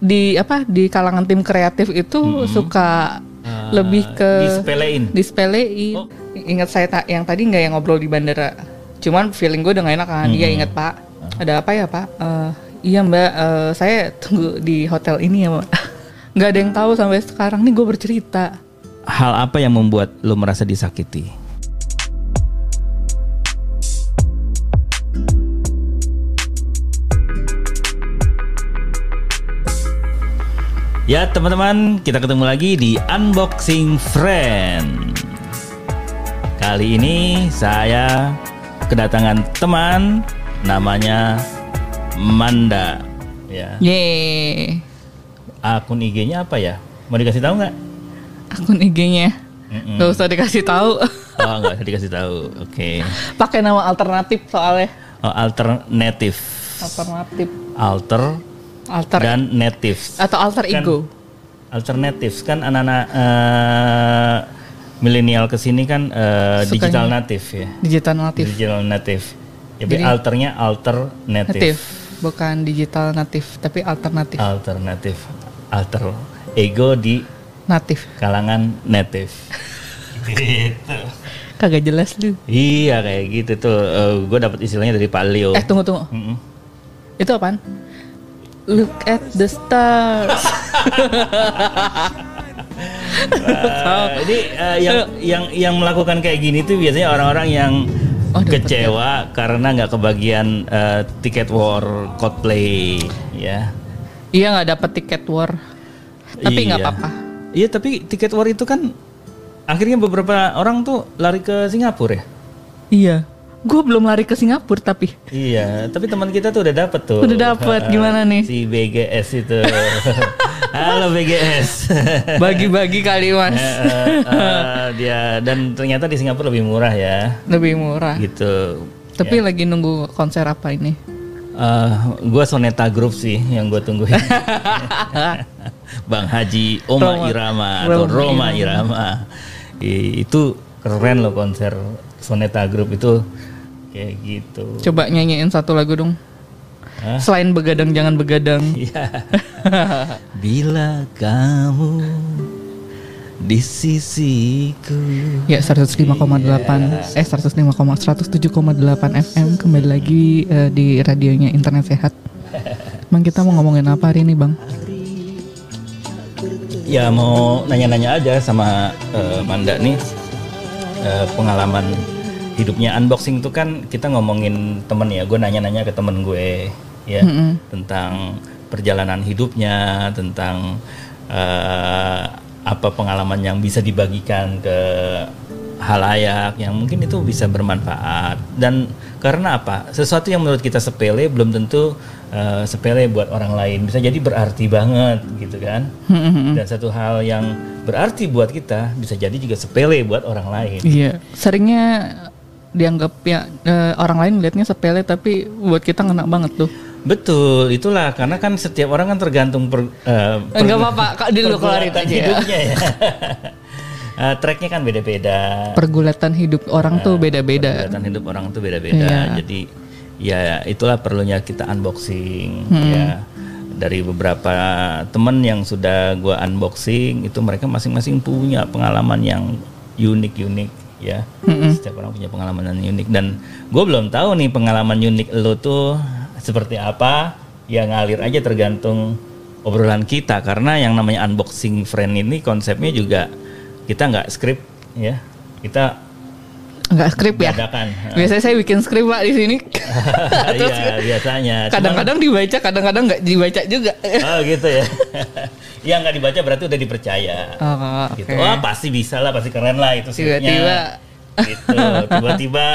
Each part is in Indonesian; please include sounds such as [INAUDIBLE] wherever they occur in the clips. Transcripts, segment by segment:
di apa di kalangan tim kreatif itu suka Ah, lebih ke disepelein. disepelein. Oh. Ingat saya ta- yang tadi nggak yang ngobrol di bandara. Cuman feeling gue udah gak enak kan. Dia ingat Pak. Ada apa ya Pak? Eh, iya Mbak, eh, saya tunggu di hotel ini ya Mbak. [LAUGHS] Nggak ada yang tahu sampai sekarang nih gue bercerita. Hal apa yang membuat lo merasa disakiti? Ya teman-teman, kita ketemu lagi di Unboxing Friend. Kali ini saya kedatangan teman namanya Manda. Ya, Yeay. akun IG-nya apa ya? Mau dikasih tahu nggak? Akun IG-nya. Mm-mm. Gak usah dikasih tahu. Oh nggak usah dikasih tahu. Oke. Pakai nama alternatif soalnya. Oh, alternatif, Alternatif. alter Alter dan native. atau alter Kan ego. Alternatif kan anak-anak eh, milenial ke sini kan eh, Sukanya. digital native ya. Digital natif. Digital native. Jadi, Jadi- alternya alternatif. Natif. Bukan digital natif, tapi alternatif. Alternatif. Alter ego di Natif. kalangan native. [LAUGHS] gitu. Kagak jelas lu. Iya kayak gitu tuh. gue dapat istilahnya dari Pak Leo. Eh tunggu tunggu. Mm-mm. Itu apaan? Look at the stars. [LAUGHS] Eh, ini eh, yang yang yang melakukan kayak gini tuh biasanya orang-orang yang Oh, dapet kecewa karena nggak kebagian eh, tiket war Coldplay ya. iya nggak dapat tiket war. Tapi nggak Iya. apa-apa. Iya tapi tiket war itu kan akhirnya beberapa orang tuh lari ke Singapura ya. Iya. Gue belum lari ke Singapura tapi. Iya, tapi teman kita tuh udah dapet tuh. Udah dapet, [LAUGHS] gimana nih? Si BGS itu. [LAUGHS] Halo BGS. [LAUGHS] Bagi-bagi kali mas. Eh, eh, dia dan ternyata di Singapura lebih murah ya. Lebih murah. Gitu. Tapi lagi nunggu konser apa ini? Eh, gua Soneta Group sih yang gue tungguin. Bang Haji Oma Roma- Irama atau Roma Roma Irama. I- itu keren loh konser Soneta Group itu kayak gitu. Coba nyanyiin satu lagu dong. Hah? Selain begadang jangan begadang. [LAUGHS] Iya. Bila kamu di sisiku. Ya 105,8 eh 105, 107,8 FM kembali lagi eh, di radionya Internet Sehat. Bang kita mau ngomongin apa hari ini bang? Ya mau nanya-nanya aja sama eh, Manda nih Eh, pengalaman hidupnya. Unboxing itu kan kita ngomongin temen ya, gue nanya-nanya ke temen gue ya Mm-mm. tentang perjalanan hidupnya, tentang eh, apa pengalaman yang bisa dibagikan ke halayak yang mungkin itu bisa bermanfaat. Dan karena apa? Sesuatu yang menurut kita sepele belum tentu eh, sepele buat orang lain. Bisa jadi berarti banget gitu kan? Dan satu hal yang berarti buat kita bisa jadi juga sepele buat orang lain. Iya. Seringnya dianggap ya eh, orang lain liatnya sepele tapi buat kita ngena banget tuh. betul itulah karena kan setiap orang kan tergantung per, eh, per- Enggak apa-apa, Kak, dulu keluarin aja ya. hidupnya ya [LAUGHS] Eh, tracknya kan beda-beda Pergulatan hidup orang tuh beda-beda. Pergulatan hidup orang tuh beda-beda. Iya. Jadi ya itulah perlunya kita unboxing Hmm. ya. Dari beberapa temen yang sudah gua unboxing itu mereka masing-masing punya pengalaman yang unik-unik ya. Setiap orang punya pengalaman yang unik dan gue belum tahu nih pengalaman unik lo tuh seperti apa. Ya ngalir aja tergantung obrolan kita karena yang namanya unboxing friend ini konsepnya juga kita nggak skrip ya. Kita Enggak skrip ya. Biasanya saya bikin skrip Pak di sini. [LAUGHS] Iya biasanya. Kadang-kadang dibaca, kadang-kadang nggak dibaca juga. oh gitu ya. [LAUGHS] Yang nggak dibaca berarti udah dipercaya. Oh, Gitu. oke. Wah pasti bisa lah, pasti keren lah itu skripnya. Tiba-tiba. Gitu. Tiba-tiba.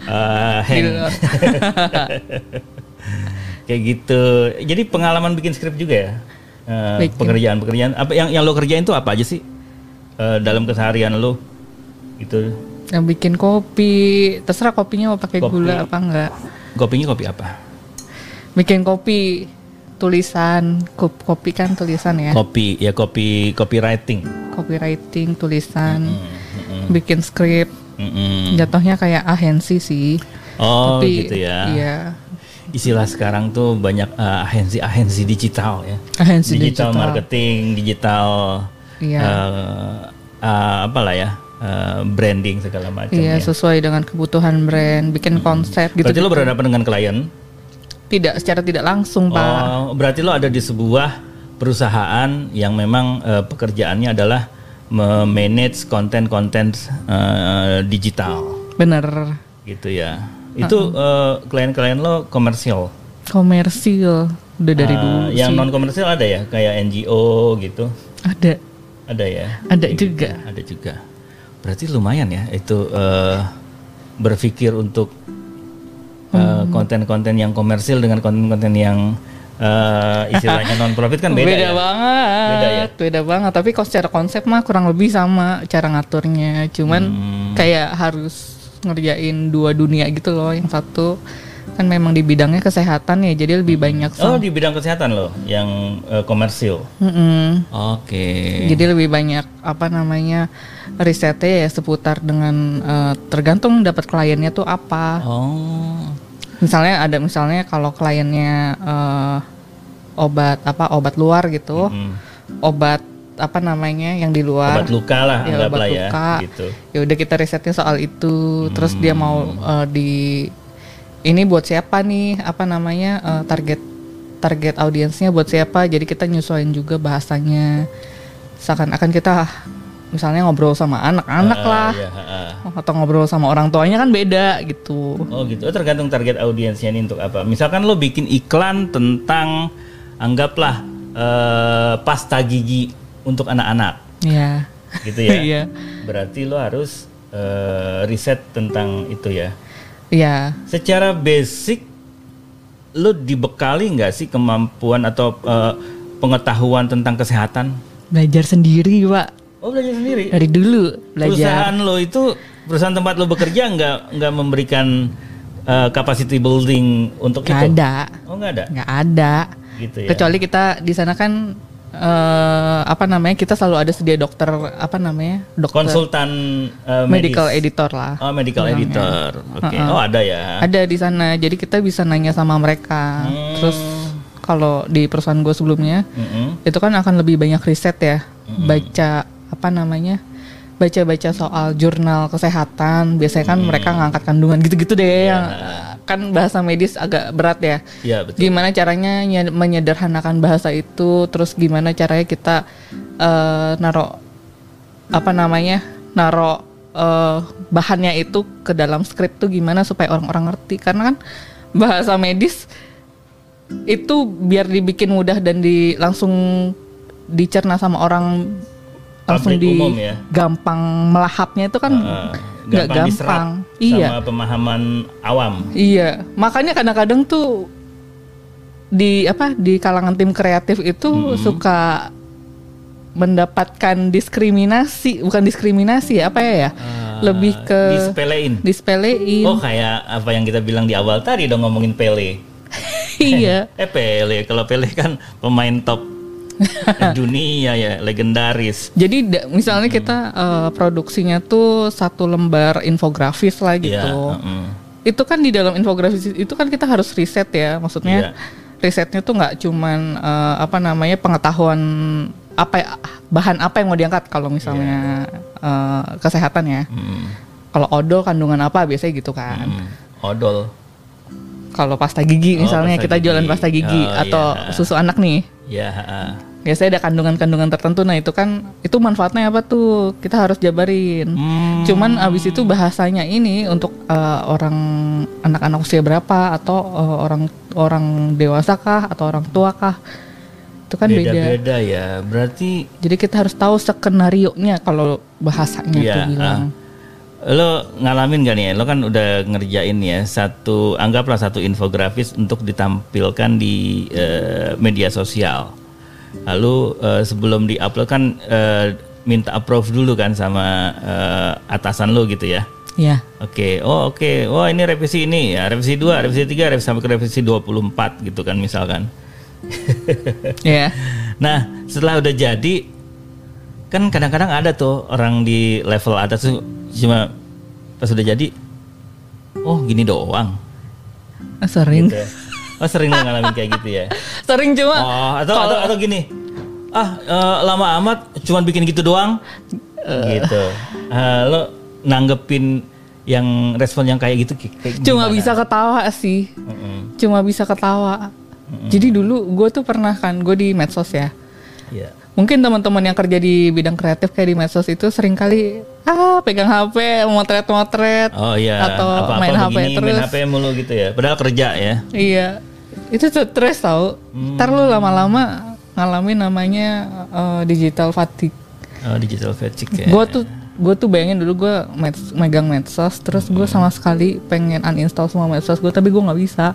[LAUGHS] Gitu. [LAUGHS] Kayak gitu. Jadi pengalaman bikin skrip juga ya. Bikin. Pekerjaan-pekerjaan apa yang yang lo kerjain tuh apa aja sih Eh, dalam keseharian lo? Itu Yang bikin kopi, terserah kopinya mau pakai Kopi. gula apa enggak. kopinya kopi apa? Bikin kopi tulisan, Kop- kopi kan tulisan ya. Kopi ya kopi copywriting. Copywriting, tulisan, Mm-mm. bikin skrip. Mm-mm. Jatuhnya kayak agensi sih. Oh Tapi gitu ya. Iya. istilah sekarang tuh banyak eh, agensi-agensi digital ya. Agensi digital, digital. marketing, digital Iya. eh, eh, apalah ya, eh, branding segala macam Iya, ya. sesuai dengan kebutuhan brand, bikin konsep gitu. Berarti lo berhadapan dengan klien. Tidak secara tidak langsung, Pak. Oh, berarti lo ada di sebuah perusahaan yang memang eh, pekerjaannya adalah memanage konten-konten eh, digital Bener. gitu ya. Itu eh, klien-klien lo komersial. Komersil udah dari Eh, dulu yang sih. non komersial ada ya, kayak NGO gitu. Ada, Ada ya. ada juga. Ada juga. Berarti lumayan ya itu eh, berpikir untuk eh, Hmm. konten-konten yang komersil dengan konten-konten yang eh, istilahnya [LAUGHS] non profit kan beda, ya. banget. Beda ya? Beda banget. Tapi kalau secara konsep mah kurang lebih sama cara ngaturnya. Cuman Hmm. kayak harus ngerjain dua dunia gitu loh. Yang satu kan memang di bidangnya kesehatan ya, jadi lebih banyak. Oh di bidang kesehatan loh, yang eh, komersil. Mm-mm. Oke. Jadi lebih banyak apa namanya risetnya ya seputar dengan eh, tergantung dapat kliennya tuh apa. Oh. Misalnya ada misalnya kalau kliennya eh, obat apa obat luar gitu, Hmm. obat apa namanya yang di luar. Obat luka lah Ya, anggaplah obat ya, luka. gitu. Ya udah kita risetnya soal itu, terus dia mau Hmm. eh, di ini buat siapa nih apa namanya eh, target target audiensnya buat siapa. Jadi kita nyesuaiin juga bahasanya. Seakan-akan kita misalnya ngobrol sama anak-anak Ah, lah iya, ah. atau ngobrol sama orang tuanya kan beda gitu. Oh gitu. Oh, tergantung target audiensnya ini untuk apa. Misalkan lo bikin iklan tentang anggaplah eh, pasta gigi untuk anak-anak, Iya. gitu ya. [LAUGHS] Iya. Berarti lo harus eh, riset tentang itu ya. Iya. Secara basic lo dibekali nggak sih kemampuan atau eh, pengetahuan tentang kesehatan? Belajar sendiri, Pak. Oh belajar sendiri. Dari dulu belajar. Perusahaan lo itu perusahaan tempat lo bekerja nggak nggak memberikan eh, capacity building untuk Nggak itu? ada. Oh nggak ada. Nggak ada. Gitu ya. Kecuali kita di sana kan eh apa namanya? Kita selalu ada sedia dokter apa namanya? Dokter Konsultan medical medis. editor lah. Oh medical editor. Oke. Oh ada ya. Ada di sana. Jadi kita bisa nanya sama mereka. Hmm. Terus kalau di perusahaan gue sebelumnya Mm-mm. itu kan akan lebih banyak riset ya. Baca apa namanya? baca-baca soal jurnal kesehatan biasanya kan mereka ngangkat kandungan gitu-gitu deh yang kan bahasa medis agak berat ya Iya betul. gimana caranya nye- menyederhanakan bahasa itu terus gimana caranya kita eh naro apa namanya naro eh, bahannya itu ke dalam skrip tuh gimana supaya orang-orang ngerti karena kan bahasa medis itu biar dibikin mudah dan di langsung dicerna sama orang langsung di umum ya. gampang melahapnya itu kan nggak gampang diserap gampang iya sama pemahaman awam. Iya, makanya kadang-kadang tuh di apa di kalangan tim kreatif itu suka mendapatkan diskriminasi, bukan diskriminasi ya, apa ya ya? Lebih ke disepelein. dispelein. Oh kayak apa yang kita bilang di awal tadi dong ngomongin Pele. [LAUGHS] iya. [LAUGHS] Eh Pele, kalau Pele kan pemain top [LAUGHS] dunia ya, legendaris. Jadi misalnya kita eh, produksinya tuh satu lembar infografis lah gitu. Iya, heeh. itu kan di dalam infografis itu kan kita harus riset ya maksudnya Iya. risetnya tuh nggak cuman eh, apa namanya pengetahuan apa ya, bahan apa yang mau diangkat kalau misalnya eh, kesehatan ya Hmm, kalau odol kandungan apa biasanya gitu kan hmm. Odol. kalau pasta gigi Oh, misalnya pasta kita jualan gigi. pasta gigi Oh, atau iya. susu anak nih Ya. Biasanya ada kandungan-kandungan tertentu nah itu kan itu manfaatnya apa tuh kita harus jabarin Hmm. Cuman abis itu bahasanya ini untuk eh, orang anak-anak usia berapa atau eh, orang orang dewasa kah atau orang tua kah itu kan beda. Beda-beda ya. Berarti Jadi kita harus tahu skenario nya kalau bahasanya Iya, tuh bilang. lo ngalamin gak nih? Lo kan udah ngerjain ya satu anggaplah satu infografis untuk ditampilkan di eh, media sosial. Lalu eh, sebelum diupload kan eh, minta approve dulu kan sama eh, atasan lo gitu ya. Ya, Oke, oh oke, oh ini revisi ini ya, revisi 2, revisi 3, revisi sampai ke revisi 24 gitu kan misalkan. [LAUGHS] ya, Nah, setelah udah jadi kan kadang-kadang ada tuh orang di level atas tuh cuma pas udah jadi oh gini doang sering. gitu ya. Oh sering lo ngalamin kayak gitu ya? [LAUGHS] Sering cuma Oh atau atau, atau gini, ah eh, lama amat cuman bikin gitu doang, gitu. Ah, lo nanggepin yang respon yang kayak gitu kayak cuma gimana? bisa ketawa sih. Mm-mm. Cuma bisa ketawa. Jadi dulu gue tuh pernah kan gue di medsos ya. Iya. Mungkin teman-teman yang kerja di bidang kreatif kayak di medsos itu sering kali ah pegang HP, motret-motret Oh iya. atau Apa-apa main HP begini, terus. Main HP mulu gitu ya. Padahal kerja ya. Iya. Itu stres tau. Hmm. Ntar lu lama-lama ngalamin namanya eh, digital fatigue. Oh, digital fatigue ya. Gue tuh gue tuh bayangin dulu gue meds- megang medsos terus gue sama sekali pengen uninstall semua medsos gue tapi gue nggak bisa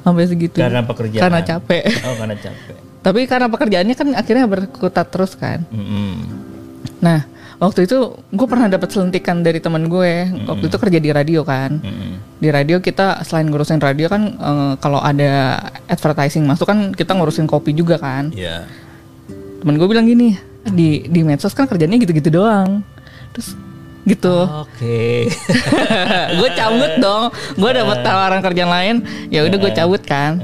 sampai segitu Karena pekerjaan. karena capek Oh karena capek. [LAUGHS] tapi karena pekerjaannya kan akhirnya berkutat terus kan Mm-mm. nah waktu itu gue pernah dapat selentikan dari teman gue. Waktu itu kerja di radio kan. Mm-mm. di radio kita selain ngurusin radio kan eh, kalau ada advertising masuk kan kita ngurusin kopi juga kan. Iya. temen gue bilang gini di di medsos kan kerjanya gitu-gitu doang. Terus gitu. Oke. [LAUGHS] gue cabut dong. Gue dapet tawaran kerjaan lain. Ya udah gue cabut kan.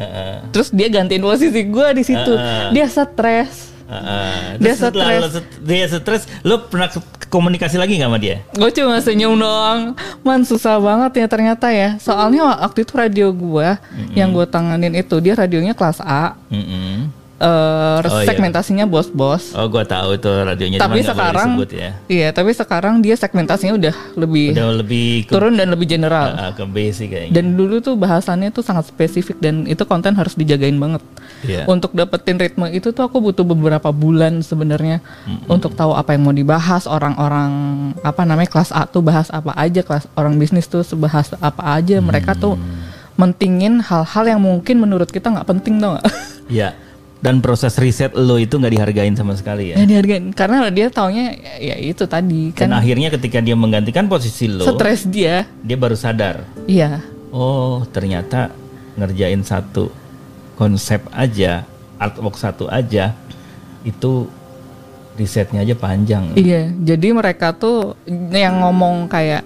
Terus dia gantiin posisi gue di situ. Dia stres Heeh. Dia stres. dia stres, lo pernah komunikasi lagi nggak sama dia? gue cuma senyum doang man susah banget ya ternyata ya soalnya waktu itu radio gue yang gue tanganin itu dia radionya kelas A Mm-mm. Eh, Oh, iya. segmentasinya bos-bos Oh, gua tahu itu radionya. tapi sekarang disebut ya. iya tapi sekarang dia segmentasinya udah lebih Udah lebih ke, turun dan lebih general ah, ke basic kayaknya. dan dulu tuh bahasannya tuh sangat spesifik dan itu konten harus dijagain banget Iya. untuk dapetin ritme itu tuh aku butuh beberapa bulan sebenarnya untuk tahu apa yang mau dibahas orang-orang apa namanya kelas A tuh bahas apa aja kelas orang bisnis tuh bahas apa aja mereka tuh mentingin hal-hal yang mungkin menurut kita nggak penting tau nggak Iya. [LAUGHS] Dan proses riset lo itu nggak dihargain sama sekali ya. ya dihargain karena dia taunya ya, itu tadi Dan kan akhirnya ketika dia menggantikan posisi lo, stres dia dia baru sadar. iya Oh, ternyata ngerjain satu konsep aja, artwork satu aja, itu risetnya aja panjang. Iya, jadi mereka tuh yang ngomong kayak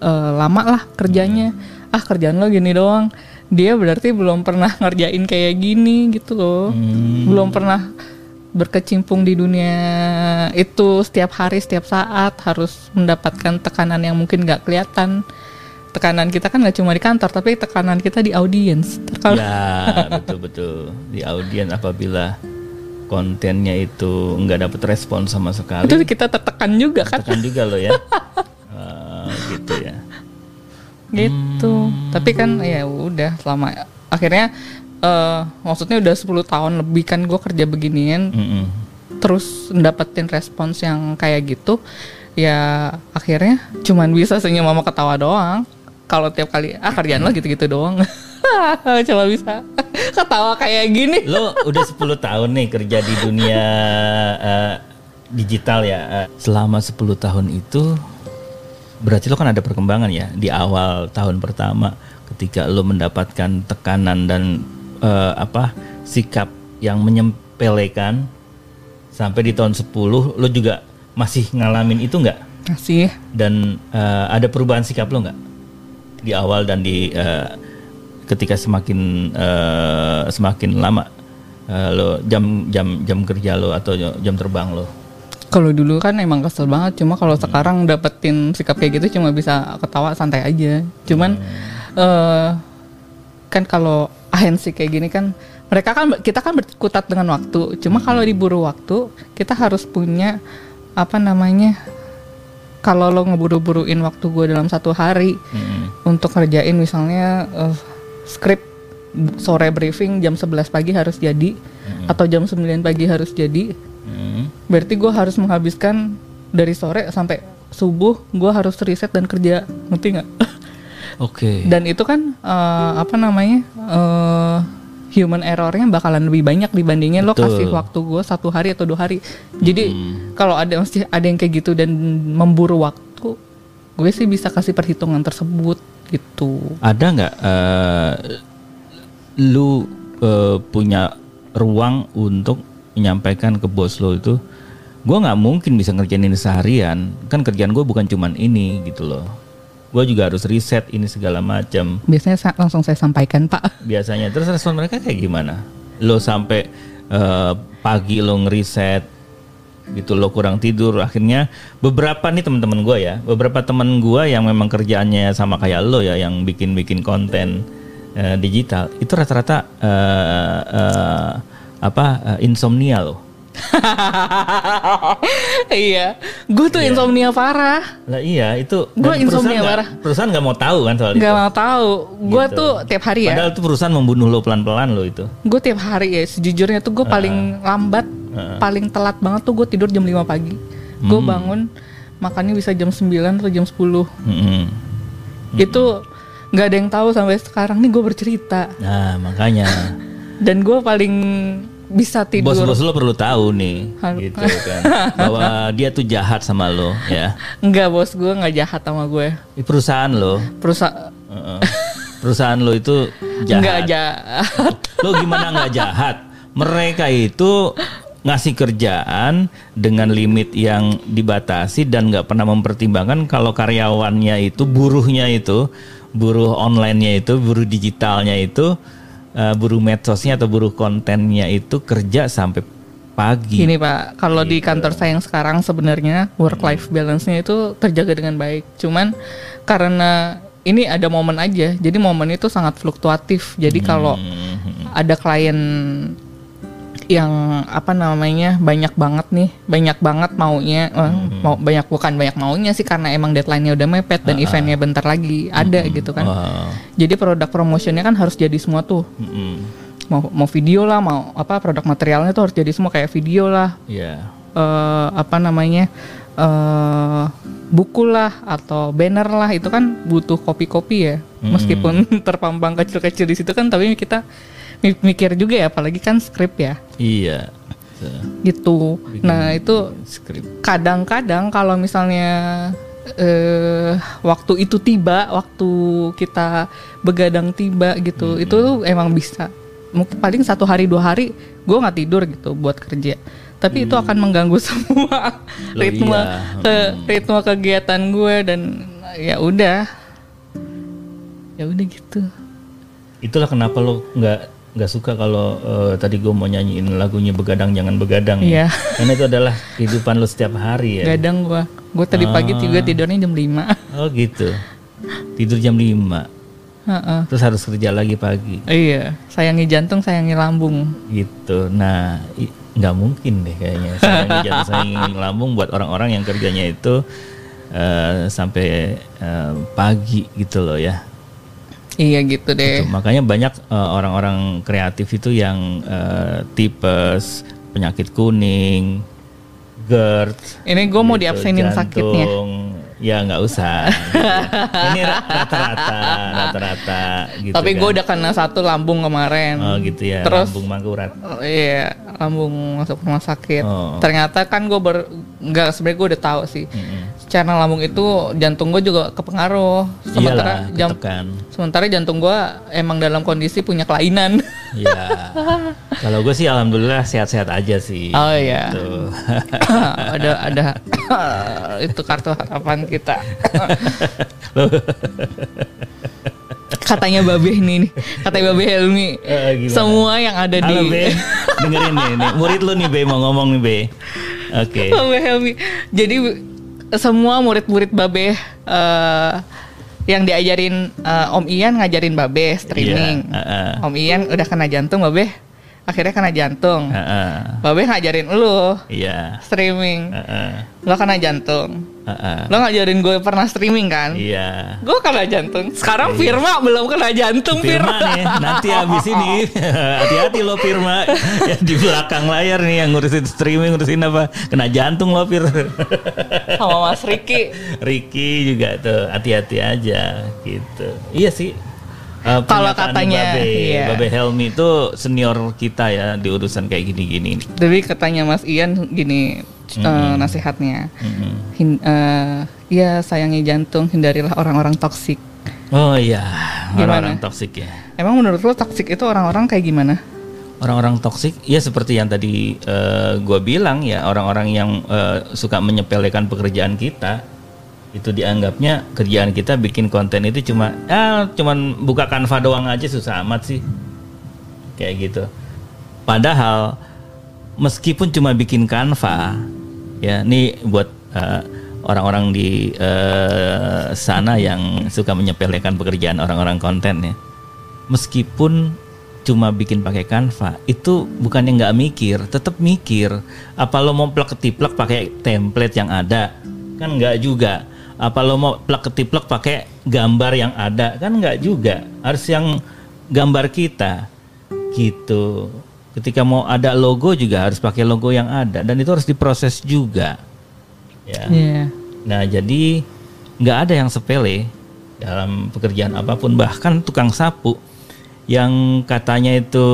eh, lama lah kerjanya. Ah kerjaan lo gini doang. Dia berarti belum pernah [LAUGHS] ngerjain kayak gini gitu loh. Hmm. Belum pernah berkecimpung di dunia itu setiap hari, setiap saat harus mendapatkan tekanan yang mungkin nggak kelihatan. Tekanan kita kan nggak cuma di kantor, tapi tekanan kita di audiens. Ya, betul-betul. Di audiens apabila kontennya itu nggak dapet respon sama sekali, itu kita tertekan juga kan. tekan juga lo ya. Ah, [LAUGHS] gitu ya. Gitu. Tapi kan ya udah selama akhirnya eh maksudnya udah 10 tahun lebih kan gue kerja beginian Mm-mm. terus dapetin respons yang kayak gitu ya akhirnya cuman bisa senyum sama ketawa doang. Kalau tiap kali ah kerjaan lo gitu-gitu doang. [LAUGHS] Coba bisa [LAUGHS] ketawa kayak gini. Lo udah 10 tahun nih kerja di dunia eh, digital ya. Eh, Selama 10 tahun itu berarti lo kan ada perkembangan ya di awal tahun pertama ketika lo mendapatkan tekanan dan eh, apa sikap yang menyempelekan sampai di tahun 10 lo juga masih ngalamin itu nggak? masih Dan eh, ada perubahan sikap lo nggak di awal dan di eh, ketika semakin eh, semakin lama eh, lo jam jam jam kerja lo atau jam terbang lo? Kalau dulu kan emang kesel banget cuma kalau sekarang dapetin sikap kayak gitu cuma bisa ketawa santai aja. Cuman eh kan kalau [LAUGHS] agensi kayak gini kan mereka kan kita kan berkutat dengan waktu. Cuma kalau diburu waktu kita harus punya apa namanya kalau lo ngeburu-buruin waktu gue dalam satu hari Mm-mm. untuk kerjain misalnya eh, skrip sore briefing jam 11 pagi harus jadi atau jam 9 pagi harus jadi Mm. Berarti gue harus menghabiskan dari sore sampai subuh gue harus riset dan kerja, ngerti nggak? [LAUGHS] Oke. dan itu kan eh, apa namanya eh, human errornya bakalan lebih banyak dibandingin lo Betul. kasih waktu gue satu hari atau dua hari. Jadi kalau ada masih ada yang kayak gitu dan memburu waktu, gue sih bisa kasih perhitungan tersebut gitu. Ada nggak eh, lu eh, punya ruang untuk menyampaikan ke bos lo itu? Gue nggak mungkin bisa ngerjain ini seharian. Kan kerjaan gue bukan cuman ini gitu loh. gue juga harus riset ini segala macam. Biasanya sa- langsung saya sampaikan Pak. Biasanya terus respon mereka kayak gimana? Lo sampai eh, pagi lo ngeriset gitu lo kurang tidur akhirnya beberapa nih teman-teman gue ya beberapa teman gue yang memang kerjaannya sama kayak lo ya yang bikin-bikin konten eh, digital itu rata-rata eh, eh, apa eh, insomnia loh [LAUGHS] iya, gue tuh insomnia parah. lah iya itu perusahaan insomnia nggak- parah. perusahaan nggak mau tahu kan soal Gak itu mau tahu. Gue Gitu. tuh tiap hari ya. padahal itu perusahaan membunuh lo pelan-pelan lo itu Gue tiap hari ya. Sejujurnya tuh gue paling lambat, paling telat banget tuh gue tidur jam 5 pagi. Gue Hmm. bangun makannya bisa jam 9 atau jam 10. Mm-mm. Itu nggak ada yang tahu sampai sekarang nih gue bercerita. nah makanya Dan gue paling bisa tidur. Bos-bos lo perlu tahu nih, Hal- gitu kan, bahwa dia tuh jahat sama lo, ya. Enggak bos gue nggak jahat sama gue. Di perusahaan lo, Perusahaan uh-uh. perusahaan lo itu jahat. nggak jahat. Lo gimana nggak jahat? Mereka itu ngasih kerjaan dengan limit yang dibatasi dan nggak pernah mempertimbangkan kalau karyawannya itu buruhnya itu buruh online-nya itu buruh digitalnya itu eh, buruh medsosnya atau buruh kontennya itu kerja sampai pagi Gini pak, kalau di Gitu. kantor saya yang sekarang sebenarnya work life balance-nya itu terjaga dengan baik. Cuman karena ini ada momen aja, jadi momen itu sangat fluktuatif. Jadi kalau Hmm, ada klien yang apa namanya banyak banget nih, banyak banget maunya, eh, Hmm. mau banyak bukan banyak maunya sih karena emang deadline-nya udah mepet Ah, dan eventnya bentar lagi ada gitu kan. Wow. Jadi produk promotionnya kan harus jadi semua tuh, Mm-mm. mau mau video lah, mau apa produk materialnya tuh harus jadi semua kayak video lah, Iya. eh, apa namanya eh buku lah atau banner lah itu kan butuh kopi-kopi ya meskipun [LAUGHS] terpampang kecil-kecil di situ kan tapi kita mikir juga ya apalagi kan skrip ya. Iya. Gitu. Nah itu Skrip. kadang-kadang kalau misalnya eh waktu itu tiba waktu kita begadang tiba gitu itu tuh emang bisa. Mungkin paling satu hari dua hari gue nggak tidur gitu buat kerja. Tapi itu akan mengganggu [LAUGHS] semua Loh, ritme iya. ke ritme kegiatan gue dan ya udah. Ya udah gitu. Itulah kenapa lo nggak nggak suka kalau eh, tadi gue mau nyanyiin lagunya begadang jangan begadang. Iya. Karena itu adalah kehidupan lo setiap hari ya. gadang gue gue tadi pagi juga tidurnya jam 5 Oh gitu. Tidur jam 5 Heeh. terus harus kerja lagi pagi iya sayangi jantung sayangi lambung gitu. Nah nggak mungkin deh kayaknya sayangi jantung sayangi lambung buat orang-orang yang kerjanya itu eh, sampai eh, pagi gitu loh ya. Iya gitu deh Tuh, makanya banyak eh, orang-orang kreatif itu yang eh, tipes, penyakit kuning, GERD. ini gue mau gitu, diabsenin sakitnya jantung. Ya nggak usah. [LAUGHS] Ini ra- rata-rata, rata-rata gitu. Tapi kan. gue udah kena satu lambung kemarin. Oh gitu ya, Terus- lambung mangkurat. Oh, iya, lambung masuk rumah sakit. Oh. Ternyata kan gue ber, nggak sebenarnya gue udah tahu sih. Mm-mm. Secara lambung itu jantung gue juga kepengaruh. Sementara Iyalah, jam, ketekan. sementara jantung gue emang dalam kondisi punya kelainan. [LAUGHS] Ya. Kalau gue sih alhamdulillah sehat-sehat aja sih. Oh iya. Tuh. [COUGHS] ada ada [COUGHS] itu kartu harapan kita. [LAUGHS] Katanya Babeh nih, nih. katanya Babeh Helmi. Gimana? Semua yang ada Halo di Be, [LAUGHS] dengerin nih, nih. murid lu nih Be mau ngomong nih Be. Oke. Babe Helmi. Jadi semua murid-murid Babe eh, yang diajarin eh, Om Ian ngajarin Babe streaming. Iya, heeh. Om Ian udah kena jantung Babe. Akhirnya kena jantung. Heeh. Babe ngajarin lu Iya. streaming. Heeh. Lo kena jantung. Heeh. Lo ngajarin gue pernah streaming kan? Iya. Gue kena jantung. Sekarang Firma belum kena jantung Firma Firma. nih, nanti habis ini [LAUGHS] hati-hati lo Firma ya, di belakang layar nih yang ngurusin streaming ngurusin apa kena jantung lo Fir. Sama Mas Riki. Ricky juga tuh hati-hati aja gitu. Iya sih. Eh, Kalau katanya, Babe, iya. Babe Helmi itu senior kita ya di urusan kayak gini-gini. Jadi katanya Mas Ian gini eh, nasihatnya. Mm-mm. Hin, eh, ya sayangi jantung, hindarilah orang-orang toksik. Oh iya, orang-orang toksik ya. Emang menurut lo toksik itu orang-orang kayak gimana? Orang-orang toksik, ya seperti yang tadi gue bilang ya, orang-orang yang eh, suka menyepelekan pekerjaan kita, itu dianggapnya kerjaan kita bikin konten itu cuma ya cuman buka Canva doang aja susah amat sih. Kayak gitu. Padahal meskipun cuma bikin Canva ya ini buat eh, orang-orang di eh, sana yang suka menyepelekan pekerjaan orang-orang konten ya. Meskipun cuma bikin pakai Canva itu bukannya nggak mikir tetap mikir. Apa lo mau plek ketiplek pakai template yang ada? Kan nggak juga apa lo mau plek ketiplek pakai gambar yang ada? Kan nggak juga. Harus yang gambar kita. Gitu. Ketika mau ada logo juga harus pakai logo yang ada. Dan itu harus diproses juga. Ya. Iya. Nah, jadi nggak ada yang sepele dalam pekerjaan apa pun, bahkan tukang sapu yang katanya itu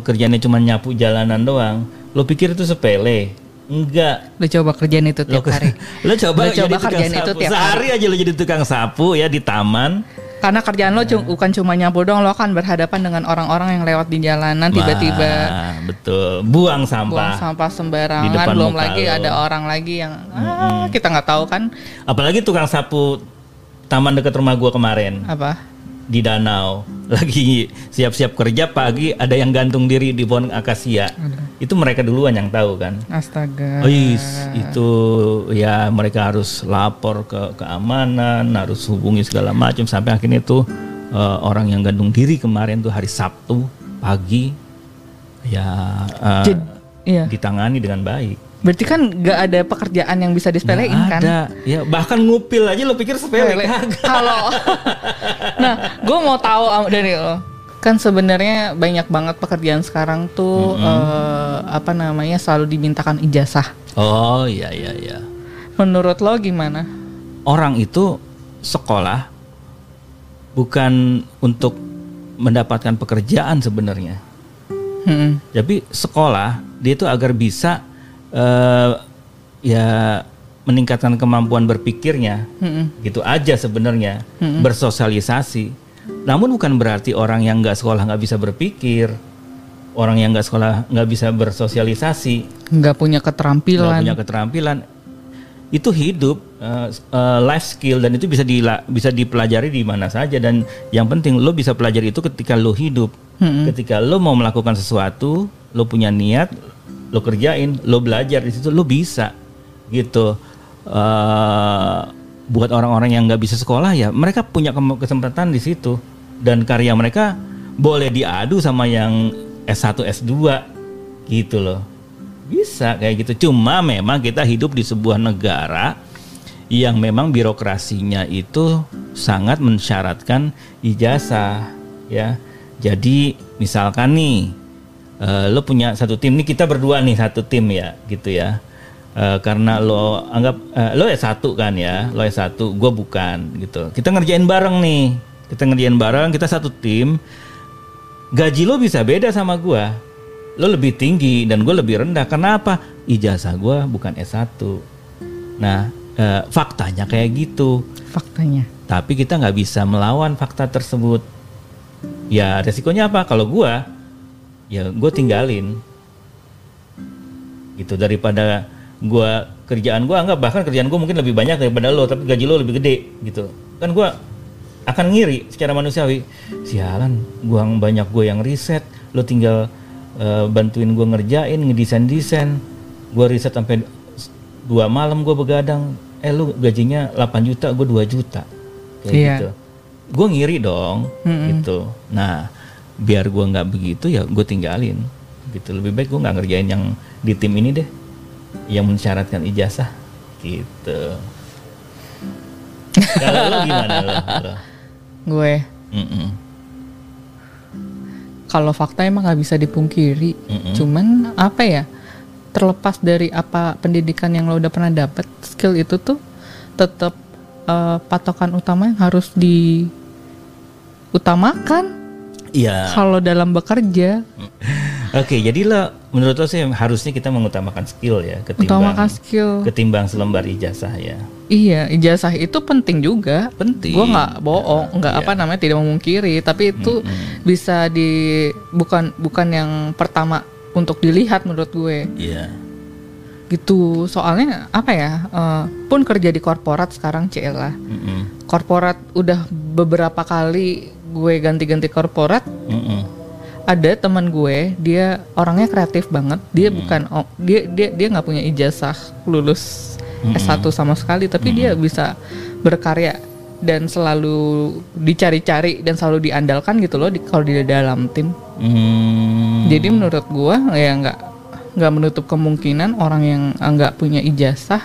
kerjanya cuma nyapu jalanan doang. Lo pikir itu sepele? Enggak. Lu coba kerjaan itu Lo, tiap hari. [LAUGHS] lo coba, jadi coba sapu. itu tiap Sehari aja lo jadi tukang sapu ya di taman. Karena kerjaan lo cu- bukan cuma nyapu dong, lo akan berhadapan dengan orang-orang yang lewat di jalanan tiba-tiba Nah, betul. Buang buang sampah. sampah Di sembarangan, depan belum lagi lo. ada orang lagi yang ah, kita nggak tahu kan Apalagi tukang sapu taman dekat rumah gua kemarin. apa. Di danau. [LAUGHS] Lagi siap-siap kerja pagi ada yang gantung diri di pohon akasia. Itu mereka duluan yang tahu kan? Astaga. oh yes, itu ya mereka harus lapor ke keamanan harus hubungi segala macam. Sampai akhirnya itu eh, orang yang gantung diri kemarin tuh hari Sabtu pagi ya eh, Jed- iya. ditangani dengan baik Berarti kan nggak ada pekerjaan yang bisa disepelein Nggak kan? ada ya bahkan ngupil aja lo pikir sepele Kalau [LAUGHS] nah, gue mau tahu dari lo. Kan sebenarnya banyak banget pekerjaan sekarang tuh eh, apa namanya selalu dimintakan ijazah. oh iya iya iya Menurut lo gimana? orang itu sekolah bukan untuk mendapatkan pekerjaan sebenarnya. Hmm. Tapi sekolah dia itu agar bisa eh, ya meningkatkan kemampuan berpikirnya. Hmm. Gitu aja sebenarnya bersosialisasi. Namun bukan berarti orang yang nggak sekolah nggak bisa berpikir, orang yang nggak sekolah nggak bisa bersosialisasi Nggak punya nggak keterampilan. punya keterampilan itu hidup uh, uh, life skill dan itu bisa dila- bisa dipelajari di mana saja dan yang penting lo bisa pelajari itu ketika lo hidup ketika lo mau melakukan sesuatu lo punya niat lo kerjain lo belajar di situ lo bisa gitu Uh, buat orang-orang yang nggak bisa sekolah ya mereka punya kesempatan di situ dan karya mereka boleh diadu sama yang S1 S2 gitu loh bisa kayak gitu. Cuma memang kita hidup di sebuah negara yang memang birokrasinya itu sangat mensyaratkan ijazah ya. Jadi misalkan nih eh, lo punya satu tim nih kita berdua nih satu tim ya gitu ya. Eh, karena lo anggap eh, lo S1 kan ya, lo S1, gue bukan gitu. Kita ngerjain bareng nih. Kita ngerjain bareng, kita satu tim. Gaji lo bisa beda sama gua lo lebih tinggi dan gue lebih rendah. Kenapa? Ijazah gue bukan S1. Nah, eh, faktanya kayak gitu. Faktanya. Tapi kita nggak bisa melawan fakta tersebut. Ya resikonya apa? Kalau gue, ya gue tinggalin. Gitu daripada gue kerjaan gue anggap bahkan kerjaan gue mungkin lebih banyak daripada lo, tapi gaji lo lebih gede gitu. Kan gue akan ngiri secara manusiawi. Sialan, gua banyak gue yang riset, lo tinggal eh, bantuin gue ngerjain, ngedesain desain. Gue riset sampai dua malam gue begadang. Eh lu gajinya 8 juta, gue 2 juta. Kayak Iya. gitu. Gue ngiri dong, gitu. Nah, biar gue nggak begitu ya gue tinggalin. Gitu. Lebih baik gue nggak ngerjain yang di tim ini deh, yang mensyaratkan ijazah. Gitu. Kalau lo gimana lo? lo? Gue kalau fakta emang nggak bisa dipungkiri. Mm-mm. Cuman apa ya? Terlepas dari apa pendidikan yang lo udah pernah dapet, skill itu tuh tetap eh, patokan utama yang harus diutamakan Iya. kalau dalam bekerja. Oke, jadi lo menurut lo sih harusnya kita mengutamakan skill ya ketimbang Utamakan skill. ketimbang selembar ijazah ya. Iya, ijazah itu penting juga. Penting. Gue nggak bohong, nggak Iya. apa namanya tidak memungkiri, tapi itu bisa di bukan bukan yang pertama untuk dilihat menurut gue. Iya. gitu soalnya apa ya eh, pun kerja di korporat sekarang Cila Mm-mm. korporat udah beberapa kali gue ganti-ganti korporat Mm-mm. ada teman gue dia orangnya kreatif banget. Dia bukan oh, dia dia dia nggak punya ijazah lulus S1 sama sekali tapi dia bisa berkarya dan selalu dicari-cari dan selalu diandalkan gitu loh di, kalau di dalam tim. Hmm. jadi menurut gue ya nggak nggak menutup kemungkinan orang yang nggak punya ijazah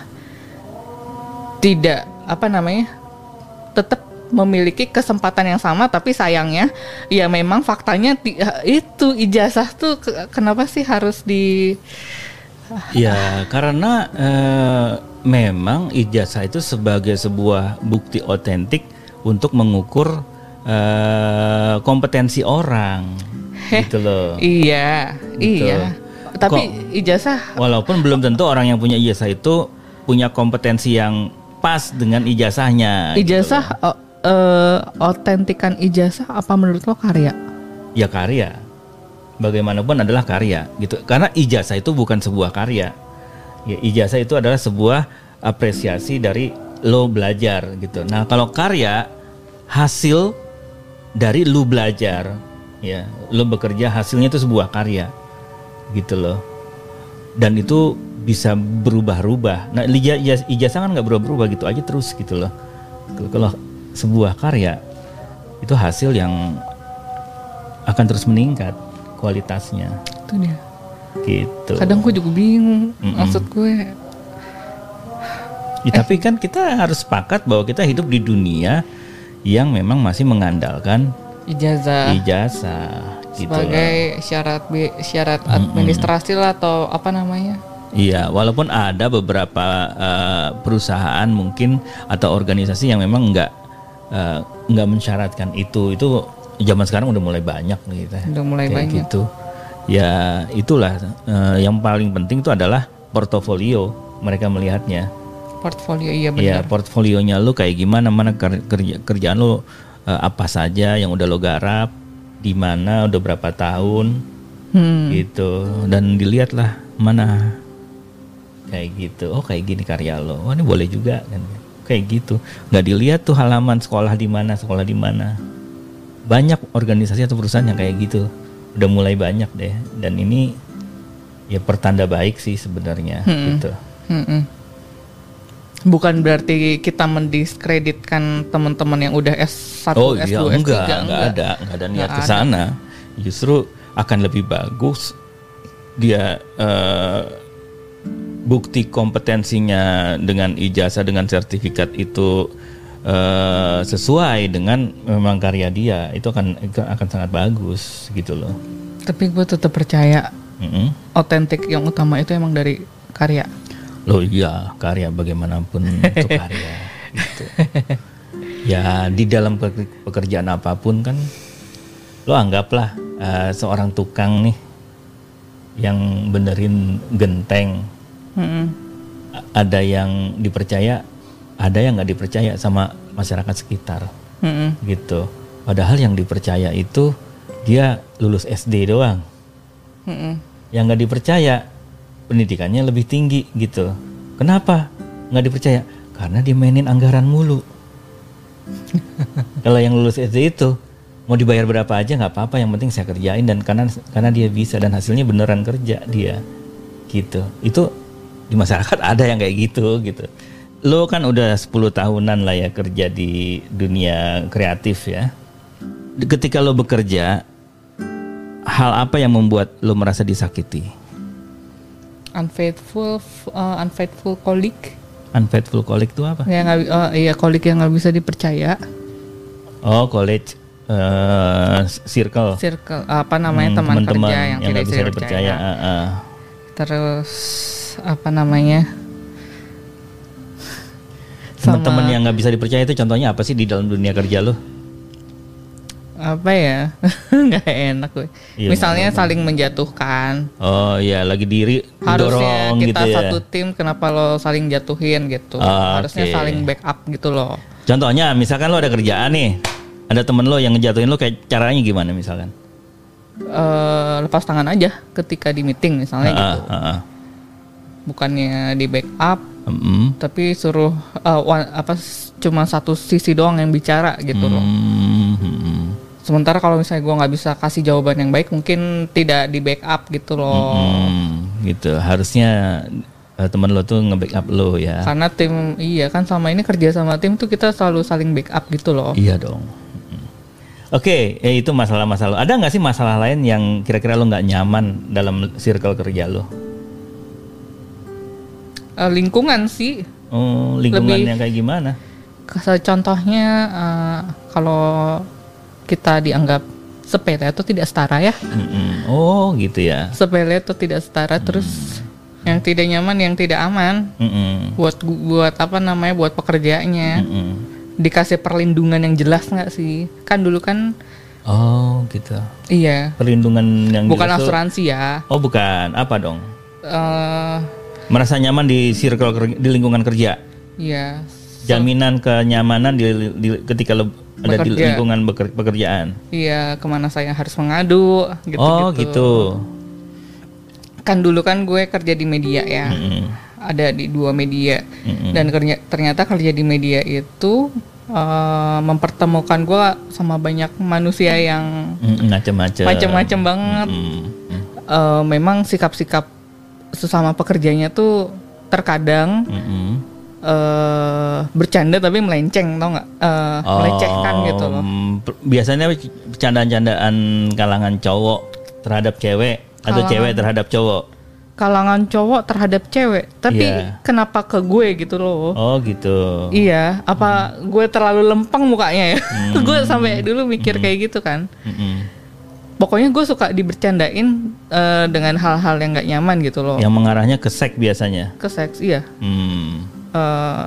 tidak apa namanya tetap memiliki kesempatan yang sama tapi sayangnya ya memang faktanya eh, itu ijazah tuh ke- kenapa sih harus di Ya, karena eh, memang ijazah itu sebagai sebuah bukti otentik untuk mengukur eh, kompetensi orang, gitu loh. iya Gitu. iya tapi ijazah Walaupun belum tentu orang yang punya ijazah itu punya kompetensi yang pas dengan ijazahnya. gitu ijazah eh, otentikan ijazah apa menurut lo karya? Ya karya. Bagaimanapun adalah karya gitu. Karena ijazah itu bukan sebuah karya. Ya ijazah itu adalah sebuah apresiasi dari lo belajar gitu. Nah kalau karya hasil dari lu belajar ya lo bekerja hasilnya itu sebuah karya gitu loh. Dan itu bisa berubah-ubah nah ija- ijaz- ijazah kan nggak berubah-berubah gitu aja terus gitu loh. Kalau sebuah karya itu hasil yang akan terus meningkat kualitasnya itu dia gitu. kadang gue juga bingung Mm-mm. maksud gue Ya, tapi kan kita harus sepakat bahwa kita hidup di dunia yang memang masih mengandalkan ijazah ijazah gitu. sebagai syarat bi- syarat administrasi lah atau apa namanya Iya, walaupun ada beberapa eh, perusahaan mungkin atau organisasi yang memang nggak eh, nggak mensyaratkan itu. Itu zaman sekarang udah mulai banyak gitu. Udah mulai Kayak banyak. gitu. Ya itulah eh, yang paling penting itu adalah portofolio mereka melihatnya. portfolio iya Ya benar portfolionya lu kayak gimana, mana ker- kerja kerjaan lu eh, apa saja yang udah lo garap, di mana udah berapa tahun, Hmm. gitu. Dan dilihatlah mana kayak gitu. Oh kayak gini karya lo. Oh ini boleh juga kan. Kayak gitu. Nggak dilihat tuh halaman sekolah di mana, sekolah di mana. Banyak organisasi atau perusahaan yang kayak gitu. Udah mulai banyak deh. Dan ini ya pertanda baik sih sebenarnya gitu. Mm-mm. bukan berarti kita mendiskreditkan teman-teman yang udah S1 Oh S2 iya S3 enggak, enggak ada, enggak ada niat ke sana. Justru akan lebih bagus dia eh, bukti kompetensinya dengan ijazah dengan sertifikat itu eh, sesuai dengan memang karya dia itu akan itu akan sangat bagus gitu loh. tapi gue tetap percaya otentik yang utama itu emang dari karya Loh iya karya bagaimanapun [LAUGHS] itu karya gitu. Ya di dalam pe- pekerjaan apa pun kan lo anggaplah eh, seorang tukang nih yang benerin genteng A- ada yang dipercaya ada yang nggak dipercaya sama masyarakat sekitar Mm-mm. gitu. Padahal yang dipercaya itu dia lulus SD doang. Mm-mm. yang nggak dipercaya pendidikannya lebih tinggi gitu. Kenapa nggak dipercaya? Karena dia mainin anggaran mulu. [LAUGHS] Kalau yang lulus SD itu mau dibayar berapa aja nggak apa-apa, yang penting saya kerjain dan karena karena dia bisa dan hasilnya beneran kerja dia gitu. Itu di masyarakat [LAUGHS] ada yang kayak gitu gitu. Lo kan udah 10 tahunan lah ya kerja di dunia kreatif ya. Ketika lo bekerja, hal apa yang membuat lo merasa disakiti? unfaithful uh, unfaithful colleague Unfaithful colleague itu apa? yang nggak oh, iya colleague yang nggak bisa dipercaya Oh, college eh, circle. circle apa namanya Hmm, teman kerja yang, tidak nggak bisa dipercaya, Ah, ah. Terus apa namanya Teman-teman yang nggak bisa dipercaya itu contohnya apa sih di dalam dunia kerja lo? apa ya [LAUGHS] nggak enak gue Iya, misalnya saling menjatuhkan Oh iya, lagi diri harusnya kita gitu ya. satu tim kenapa lo saling jatuhin gitu Ah, harusnya oke. saling backup gitu loh Contohnya, misalkan lo ada kerjaan nih, ada temen lo yang ngejatuhin lo kayak caranya gimana misalkan? Eh, lepas tangan aja ketika di meeting misalnya Ah, gitu ah, ah. bukannya di backup Mm-mm. tapi suruh eh, wa- apa cuma satu sisi doang yang bicara gitu loh Hmm, hmm, sementara kalau misalnya gua nggak bisa kasih jawaban yang baik mungkin tidak di backup gitu loh hmm, gitu. Harusnya eh, teman lo tuh nge-backup lo ya. karena tim iya kan sama ini kerja sama tim tuh kita selalu saling backup gitu loh Iya dong. Mm. Oke, eh, itu masalah-masalah. Ada nggak sih masalah lain yang kira-kira lo nggak nyaman dalam circle kerja lo? Eh, lingkungan sih Oh, lingkungan Lebih- yang kayak gimana? Contohnya eh, kalau kita dianggap sepele atau tidak setara ya Mm-mm. Oh, gitu ya. sepele atau tidak setara terus yang tidak nyaman yang tidak aman Mm-mm. buat buat apa namanya buat pekerjaannya Mm-mm. Dikasih perlindungan yang jelas nggak sih kan dulu kan Oh, gitu. iya Perlindungan yang bukan jelas tuh- asuransi ya Oh, bukan. Apa dong? eh Merasa nyaman di circle di lingkungan kerja. iya Jaminan kenyamanan di, di- ketika lo ada di lingkungan beker- pekerjaan. iya ke mana saya harus mengadu gitu oh, gitu. kan dulu kan gue kerja di media ya Mm-mm. Ada di dua media Mm-mm. dan kerja- ternyata kerja di media itu eh, mempertemukan gue sama banyak manusia yang Mm-mm, Macem-macem. macam-macam banget Mm, mm, Eh, memang sikap-sikap sesama pekerjanya tuh terkadang mm-mm. eh bercanda tapi melenceng tau nggak Eh, melecehkan gitu loh mm, Biasanya candaan-candaan kalangan cowok terhadap cewek atau Kalangan- cewek terhadap cowok. Kalangan cowok terhadap cewek tapi Iya. kenapa ke gue gitu loh Oh, gitu. iya apa gue terlalu lempeng mukanya ya Hmm. [LAUGHS] gue sampai dulu mikir kayak gitu kan Mm-mm. pokoknya gue suka dibercandain eh, dengan hal-hal yang nggak nyaman gitu loh Yang mengarahnya ke seks biasanya. ke seks iya Hmm. Eh,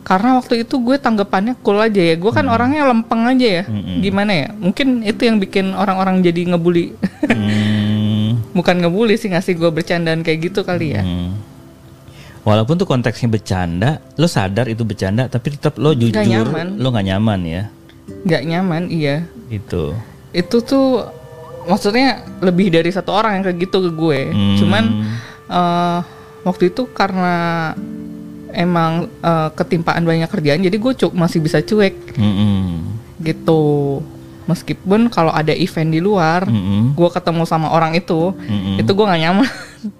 karena waktu itu gue tanggapannya cool aja ya gue kan orangnya lempeng aja ya Mm-mm. gimana ya mungkin itu yang bikin orang-orang jadi ngebully Hmm. Bukan ngebully sih ngasih gue bercandaan kayak gitu kali ya Hmm. Walaupun tuh konteksnya bercanda, lo sadar itu bercanda, tapi tetap lo jujur, nyaman. lo nggak nyaman ya, nggak nyaman iya itu. itu tuh maksudnya lebih dari satu orang yang kayak gitu ke gue Hmm. cuman eh, waktu itu karena emang eh, ketimpaan banyak kerjaan jadi gue cuk masih bisa cuek Mm-mm. gitu meskipun kalau ada event di luar Mm-mm. gue ketemu sama orang itu Mm-mm. itu gue nggak nyaman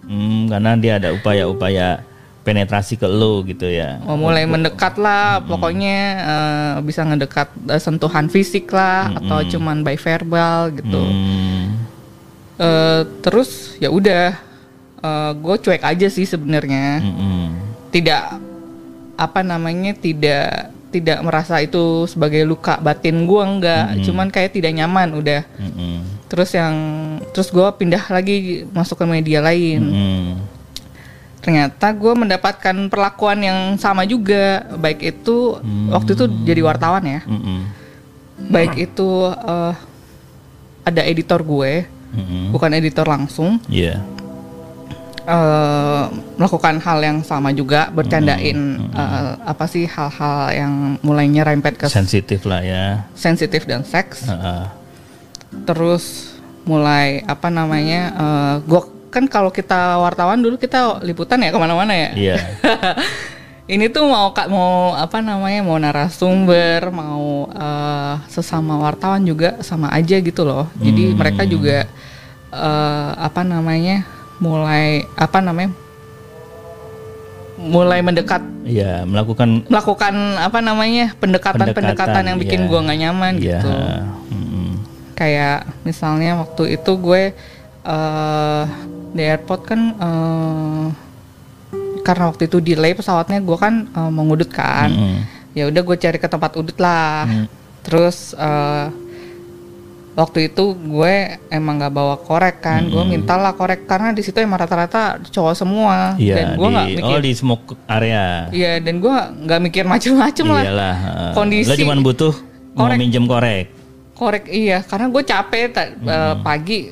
Hmm, karena dia ada upaya-upaya penetrasi ke lo gitu ya. mau mulai mendekat lah pokoknya eh, bisa ngedekat eh, sentuhan fisik lah atau cuman by verbal gitu Hmm. Eh, terus ya udah gue cuek aja sih sebenarnya Mm-mm. tidak apa namanya tidak tidak merasa itu sebagai luka batin gue enggak cuman kayak tidak nyaman udah Mm-mm. terus yang terus gue pindah lagi masuk ke media lain Mm-mm. ternyata gue mendapatkan perlakuan yang sama juga baik itu waktu itu jadi wartawan ya Mm-mm. baik itu eh, ada editor gue Mm-mm. bukan editor langsung Iya. Eh, melakukan hal yang sama juga bercandain eh, apa sih hal-hal yang mulai nyerempet ke Sensitif lah ya. sensitif dan seks Heeh. terus mulai apa namanya eh, gua kan kalau kita wartawan dulu kita liputan ya ke mana-mana ya Iya. [LAUGHS] ini tuh mau kak mau apa namanya mau narasumber mau eh, sesama wartawan juga sama aja gitu loh jadi mereka juga eh, apa namanya mulai apa namanya mulai mendekat Iya, melakukan melakukan apa namanya pendekatan pendekatan, Pendekatan, yang bikin iya. gua nggak nyaman Iya. gitu Mm-mm. kayak misalnya waktu itu gue eh di airport kan eh karena waktu itu delay pesawatnya gue kan eh, mau ngudut kan Mm-mm. ya udah gue cari ke tempat udut lah Mm. terus eh waktu itu gue emang nggak bawa korek kan gue mintalah korek karena di situ emang rata-rata cowok semua. Iya, dan gue nggak di mikir oh di smoke area. iya dan gue nggak mikir macem-macem lah. Heeh. Kondisi- Lo cuma butuh mau Korek. minjem korek. korek iya. Karena gue capek ta- eh, pagi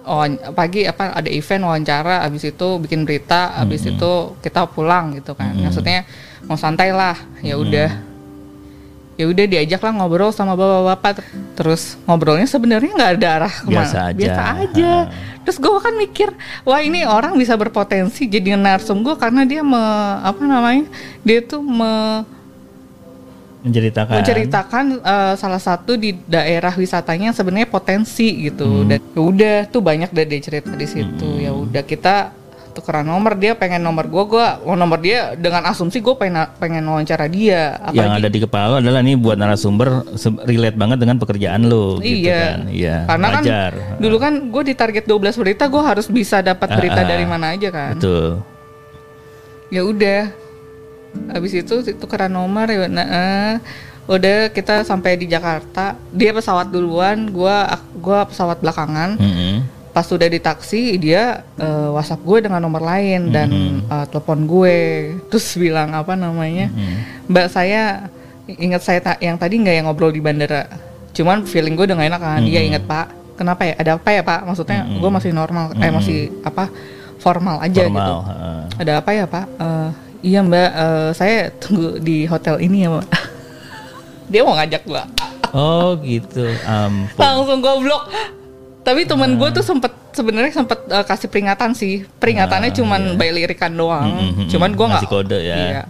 wawan- pagi apa ada event wawancara abis itu bikin berita abis itu kita pulang gitu kan. Maksudnya mau santai lah ya udah ya udah diajak lah ngobrol sama bapak-bapak. Terus ngobrolnya sebenarnya nggak ada arah ke mana. Biasa aja. biasa aja. Terus gue kan mikir wah ini orang bisa berpotensi jadi narsum gue karena dia me, apa namanya dia tuh me, menceritakan. menceritakan eh, salah satu di daerah wisatanya sebenarnya potensi gitu. Hmm. dan ya udah tuh banyak deh dia cerita di situ. Ya udah kita tukeran nomor dia pengen nomor gue gue mau nomor dia dengan asumsi gue pengen pengen wawancara dia yang apalagi- ada di kepala adalah nih buat narasumber relate banget dengan pekerjaan lo gitu iya. kan iya Karena wajar. kan dulu kan gue di target 12 berita gue harus bisa dapat berita Ah, ah. dari mana aja kan. betul Ya udah. Habis itu tukeran nomor ya nah, eh, udah kita sampai di Jakarta. Dia pesawat duluan, gua gua pesawat belakangan. Mm-mm. Pas udah di taksi dia eh, WhatsApp gue dengan nomor lain dan eh, telepon gue. Terus bilang apa namanya? Mbak saya ingat saya ta- yang tadi nggak yang ngobrol di bandara. Cuman feeling gue udah gak enak kan. Dia ingat Pak. Kenapa ya? Ada apa ya Pak? Maksudnya gue masih normal. Eh masih apa? Formal aja gitu. formal heeh. Ada apa ya Pak? Eh, iya Mbak, eh, saya tunggu di hotel ini ya Mbak. [LAUGHS] Dia mau ngajak gua. oh gitu ampun Langsung gua blok. Tapi temen gue tuh sempet sebenarnya sempet eh, kasih peringatan sih. Peringatannya cuman by lirikan doang. Ah, Mm-mm, Cuman gue nggak kode ya. Iya.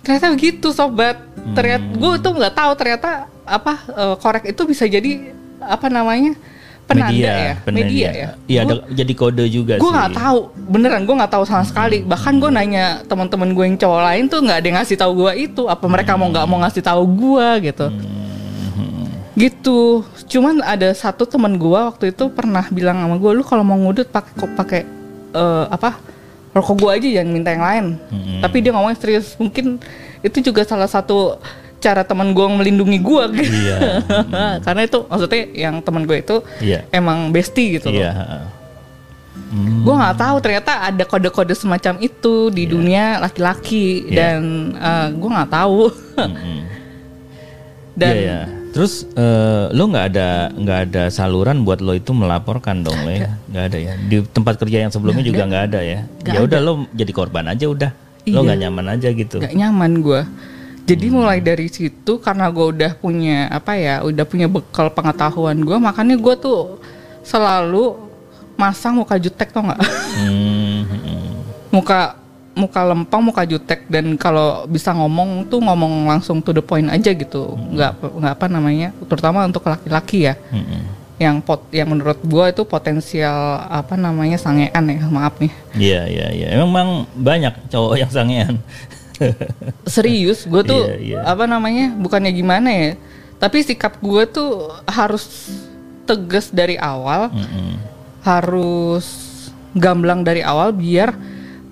Ternyata begitu sobat. Ternyata Hmm. gue tuh nggak tahu ternyata apa eh, korek itu bisa jadi apa namanya penanda media ya, penanda. media ya. iya Gua- ada jadi kode juga gue sih nggak tahu beneran gue nggak tahu sama sekali bahkan gue nanya teman-teman gue yang cowok lain tuh nggak ada yang ngasih tahu gue itu apa mereka mau nggak mau ngasih tahu gue gitu gitu cuman ada satu teman gue waktu itu pernah bilang sama gue lu kalau mau ngudut pakai kok pakai eh, apa rokok gue aja jangan minta yang lain Mm-mm. tapi dia ngomong serius mungkin itu juga salah satu cara teman gue melindungi gue gitu Iya. [LAUGHS] karena itu maksudnya yang teman gue itu Iya. emang bestie gitu loh iya. Hmm, gue nggak tahu ternyata ada kode-kode semacam itu di dunia laki-laki Iya. dan gue nggak tahu mm-mm. [LAUGHS] dan Iya, iya. Terus eh, lo nggak ada nggak ada saluran buat lo itu melaporkan dong le? Nggak ada ya. Di tempat kerja yang sebelumnya juga nggak ada ya. Nggak Ya udah lo jadi korban aja udah. Lo Iya. nggak nyaman aja gitu. nggak nyaman gue jadi Hmm. mulai dari situ karena gue udah punya apa ya udah punya bekal pengetahuan gue makanya gue tuh selalu masang muka jutek tau nggak Hmm, hmm, muka muka lempeng muka jutek dan kalau bisa ngomong tuh ngomong langsung to the point aja gitu nggak nggak apa namanya terutama untuk laki-laki ya hmm, hmm. yang pot yang menurut gua itu potensial apa namanya sangean ya maaf nih Iya iya iya. Emang banyak cowok yang sangean. [LAUGHS] serius gue tuh Iya, iya. apa namanya bukannya gimana ya tapi sikap gue tuh harus tegas dari awal Mm-mm. harus gamblang dari awal biar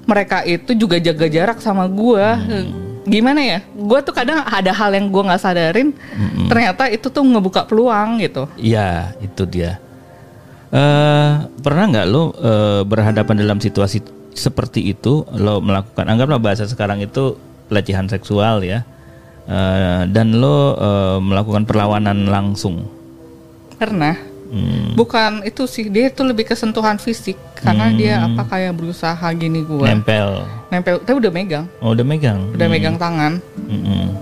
mereka itu juga jaga jarak sama gue gimana ya? Gue tuh kadang ada hal yang gue nggak sadarin ternyata itu tuh ngebuka peluang gitu. Iya itu dia. eh pernah nggak lo eh, berhadapan dalam situasi seperti itu lo melakukan anggaplah bahasa sekarang itu pelecehan seksual ya Eh, dan lo eh, melakukan perlawanan langsung. pernah Hmm, bukan itu sih dia itu lebih ke sentuhan fisik. Karena dia apa kayak berusaha gini gue nempel. nempel tapi udah megang. Oh udah megang. udah megang tangan. Mm-mm.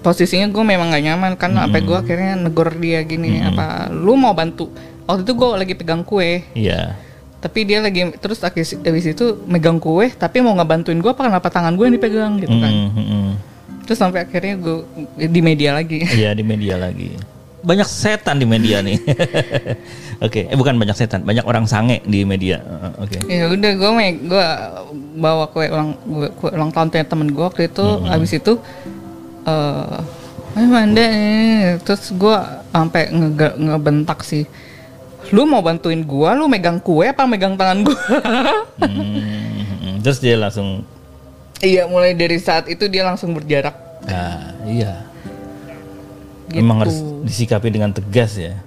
posisinya gue memang gak nyaman kan sampai gue akhirnya negor dia gini apa lu mau bantu? Waktu itu gue lagi pegang kue. Iya. tapi dia lagi terus habis habis itu megang kue tapi mau ngebantuin gue apa kenapa tangan gue yang dipegang gitu kan. Mm, mm, mm. terus sampai akhirnya gue di media lagi. Iya di media lagi. Banyak setan di media nih. [LAUGHS] Oke, eh bukan banyak setan, banyak orang sange di media. Uh, Oke. ya udah gue gue bawa kue ulang gue kue ulang tahun punya temen gue waktu itu habis itu eh eh Manda eh." terus gue sampai nge- ngebentak sih lu mau bantuin gue lu megang kue apa megang tangan gue [LAUGHS] Hmm, terus dia langsung, iya mulai dari saat itu dia langsung berjarak ah iya. Gitu. Memang harus disikapi dengan tegas ya.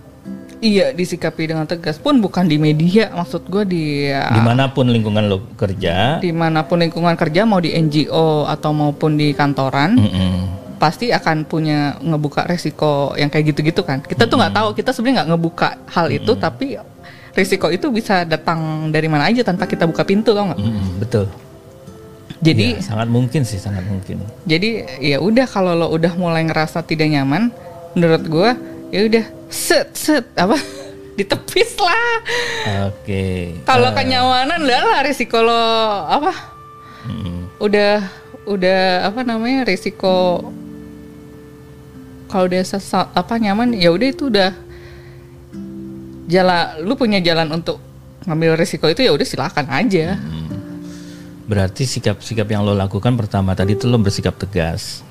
iya disikapi dengan tegas pun bukan di media maksud gue di Di mana pun lingkungan lo kerja, di mana pun lingkungan kerja mau di NGO atau maupun di kantoran mm-mm. pasti akan punya ngebuka resiko yang kayak gitu-gitu kan. Kita tuh nggak tahu, kita sebenarnya nggak ngebuka hal itu, tapi risiko itu bisa datang dari mana aja tanpa kita buka pintu, tau nggak? Mm-mm, betul. Jadi Iya, sangat mungkin sih, sangat mungkin. jadi ya udah kalau lo udah mulai ngerasa tidak nyaman, menurut gua ya udah set set apa [LAUGHS] ditepis lah. Oke. Kalau Eh, kenyamanan udah lah risiko lo apa mm, udah udah apa namanya risiko kalau udah sesa- apa nyaman ya udah itu udah jalan lu punya jalan untuk ngambil risiko itu ya udah silakan aja berarti sikap-sikap yang lo lakukan pertama tadi itu lo bersikap tegas.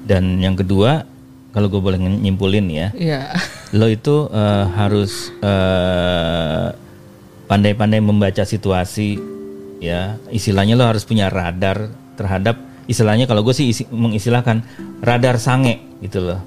Dan yang kedua, kalau gue boleh nyimpulin ya, ya lo itu eh, harus eh, pandai-pandai membaca situasi ya. Istilahnya lo harus punya radar terhadap istilahnya kalau gue sih isi- mengistilahkan radar sange gitu loh.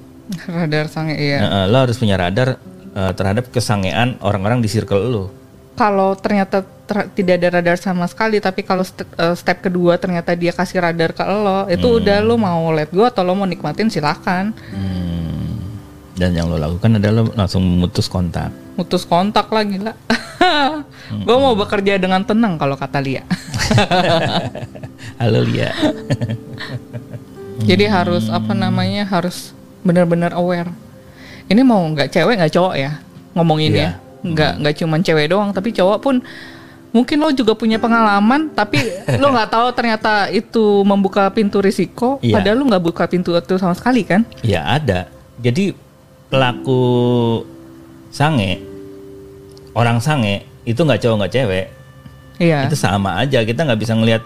Radar sange iya. Nah, eh, lo harus punya radar eh, terhadap kesangean orang-orang di circle lo kalau ternyata ter- tidak ada radar sama sekali tapi kalau step, eh, step kedua ternyata dia kasih radar ke lo itu udah lo mau let go atau lo mau nikmatin silakan. Hmm. dan yang lo lakukan adalah lo langsung memutus kontak. Mutus kontak lagi lah [LAUGHS] gue mau bekerja dengan tenang kalau kata Lia. [LAUGHS] Halo Lia. [LAUGHS] Jadi harus apa namanya harus benar-benar aware. Ini mau nggak cewek nggak cowok ya ngomonginnya nggak nggak cuman cewek doang tapi cowok pun mungkin lo juga punya pengalaman tapi [LAUGHS] lo nggak tahu ternyata itu membuka pintu risiko Iya. padahal lo nggak buka pintu itu sama sekali kan Ya ada. Jadi pelaku sange, orang sange itu nggak cowok nggak cewek, iya itu sama aja. Kita nggak bisa ngelihat,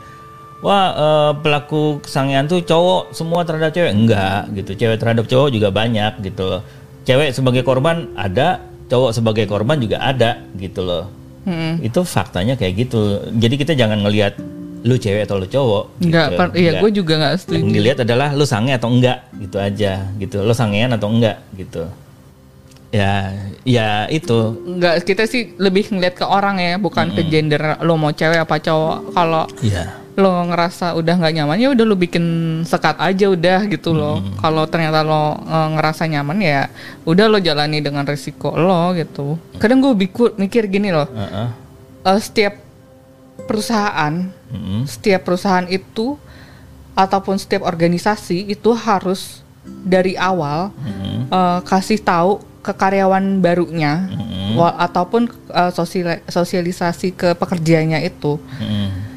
wah eh, pelaku sangean tuh cowok semua terhadap cewek, enggak gitu. Cewek terhadap cowok juga banyak gitu loh. Cewek sebagai korban ada, cowok sebagai korban juga ada gitu loh. Mm-mm. Itu faktanya kayak gitu. Jadi kita jangan ngelihat lu cewek atau lu cowok. nggak gitu. iya gue juga nggak Yang setuju dilihat adalah lu sange atau enggak gitu aja gitu. Lo sangean atau enggak gitu. Ya, ya itu. nggak kita sih lebih ngeliat ke orang ya bukan ke gender lo mau cewek apa cowok kalau Iya. Lo ngerasa udah nggak nyaman ya udah lo bikin sekat aja udah gitu loh kalau ternyata lo eh, ngerasa nyaman ya udah lo jalani dengan resiko lo gitu kadang gue mikir gini loh Heeh. eh, setiap perusahaan Mm-mm. setiap perusahaan itu ataupun setiap organisasi itu harus dari awal Mm-mm. eh, kasih tahu ke karyawan barunya wa- ataupun sosial- sosialisasi ke pekerjanya itu Mm-mm.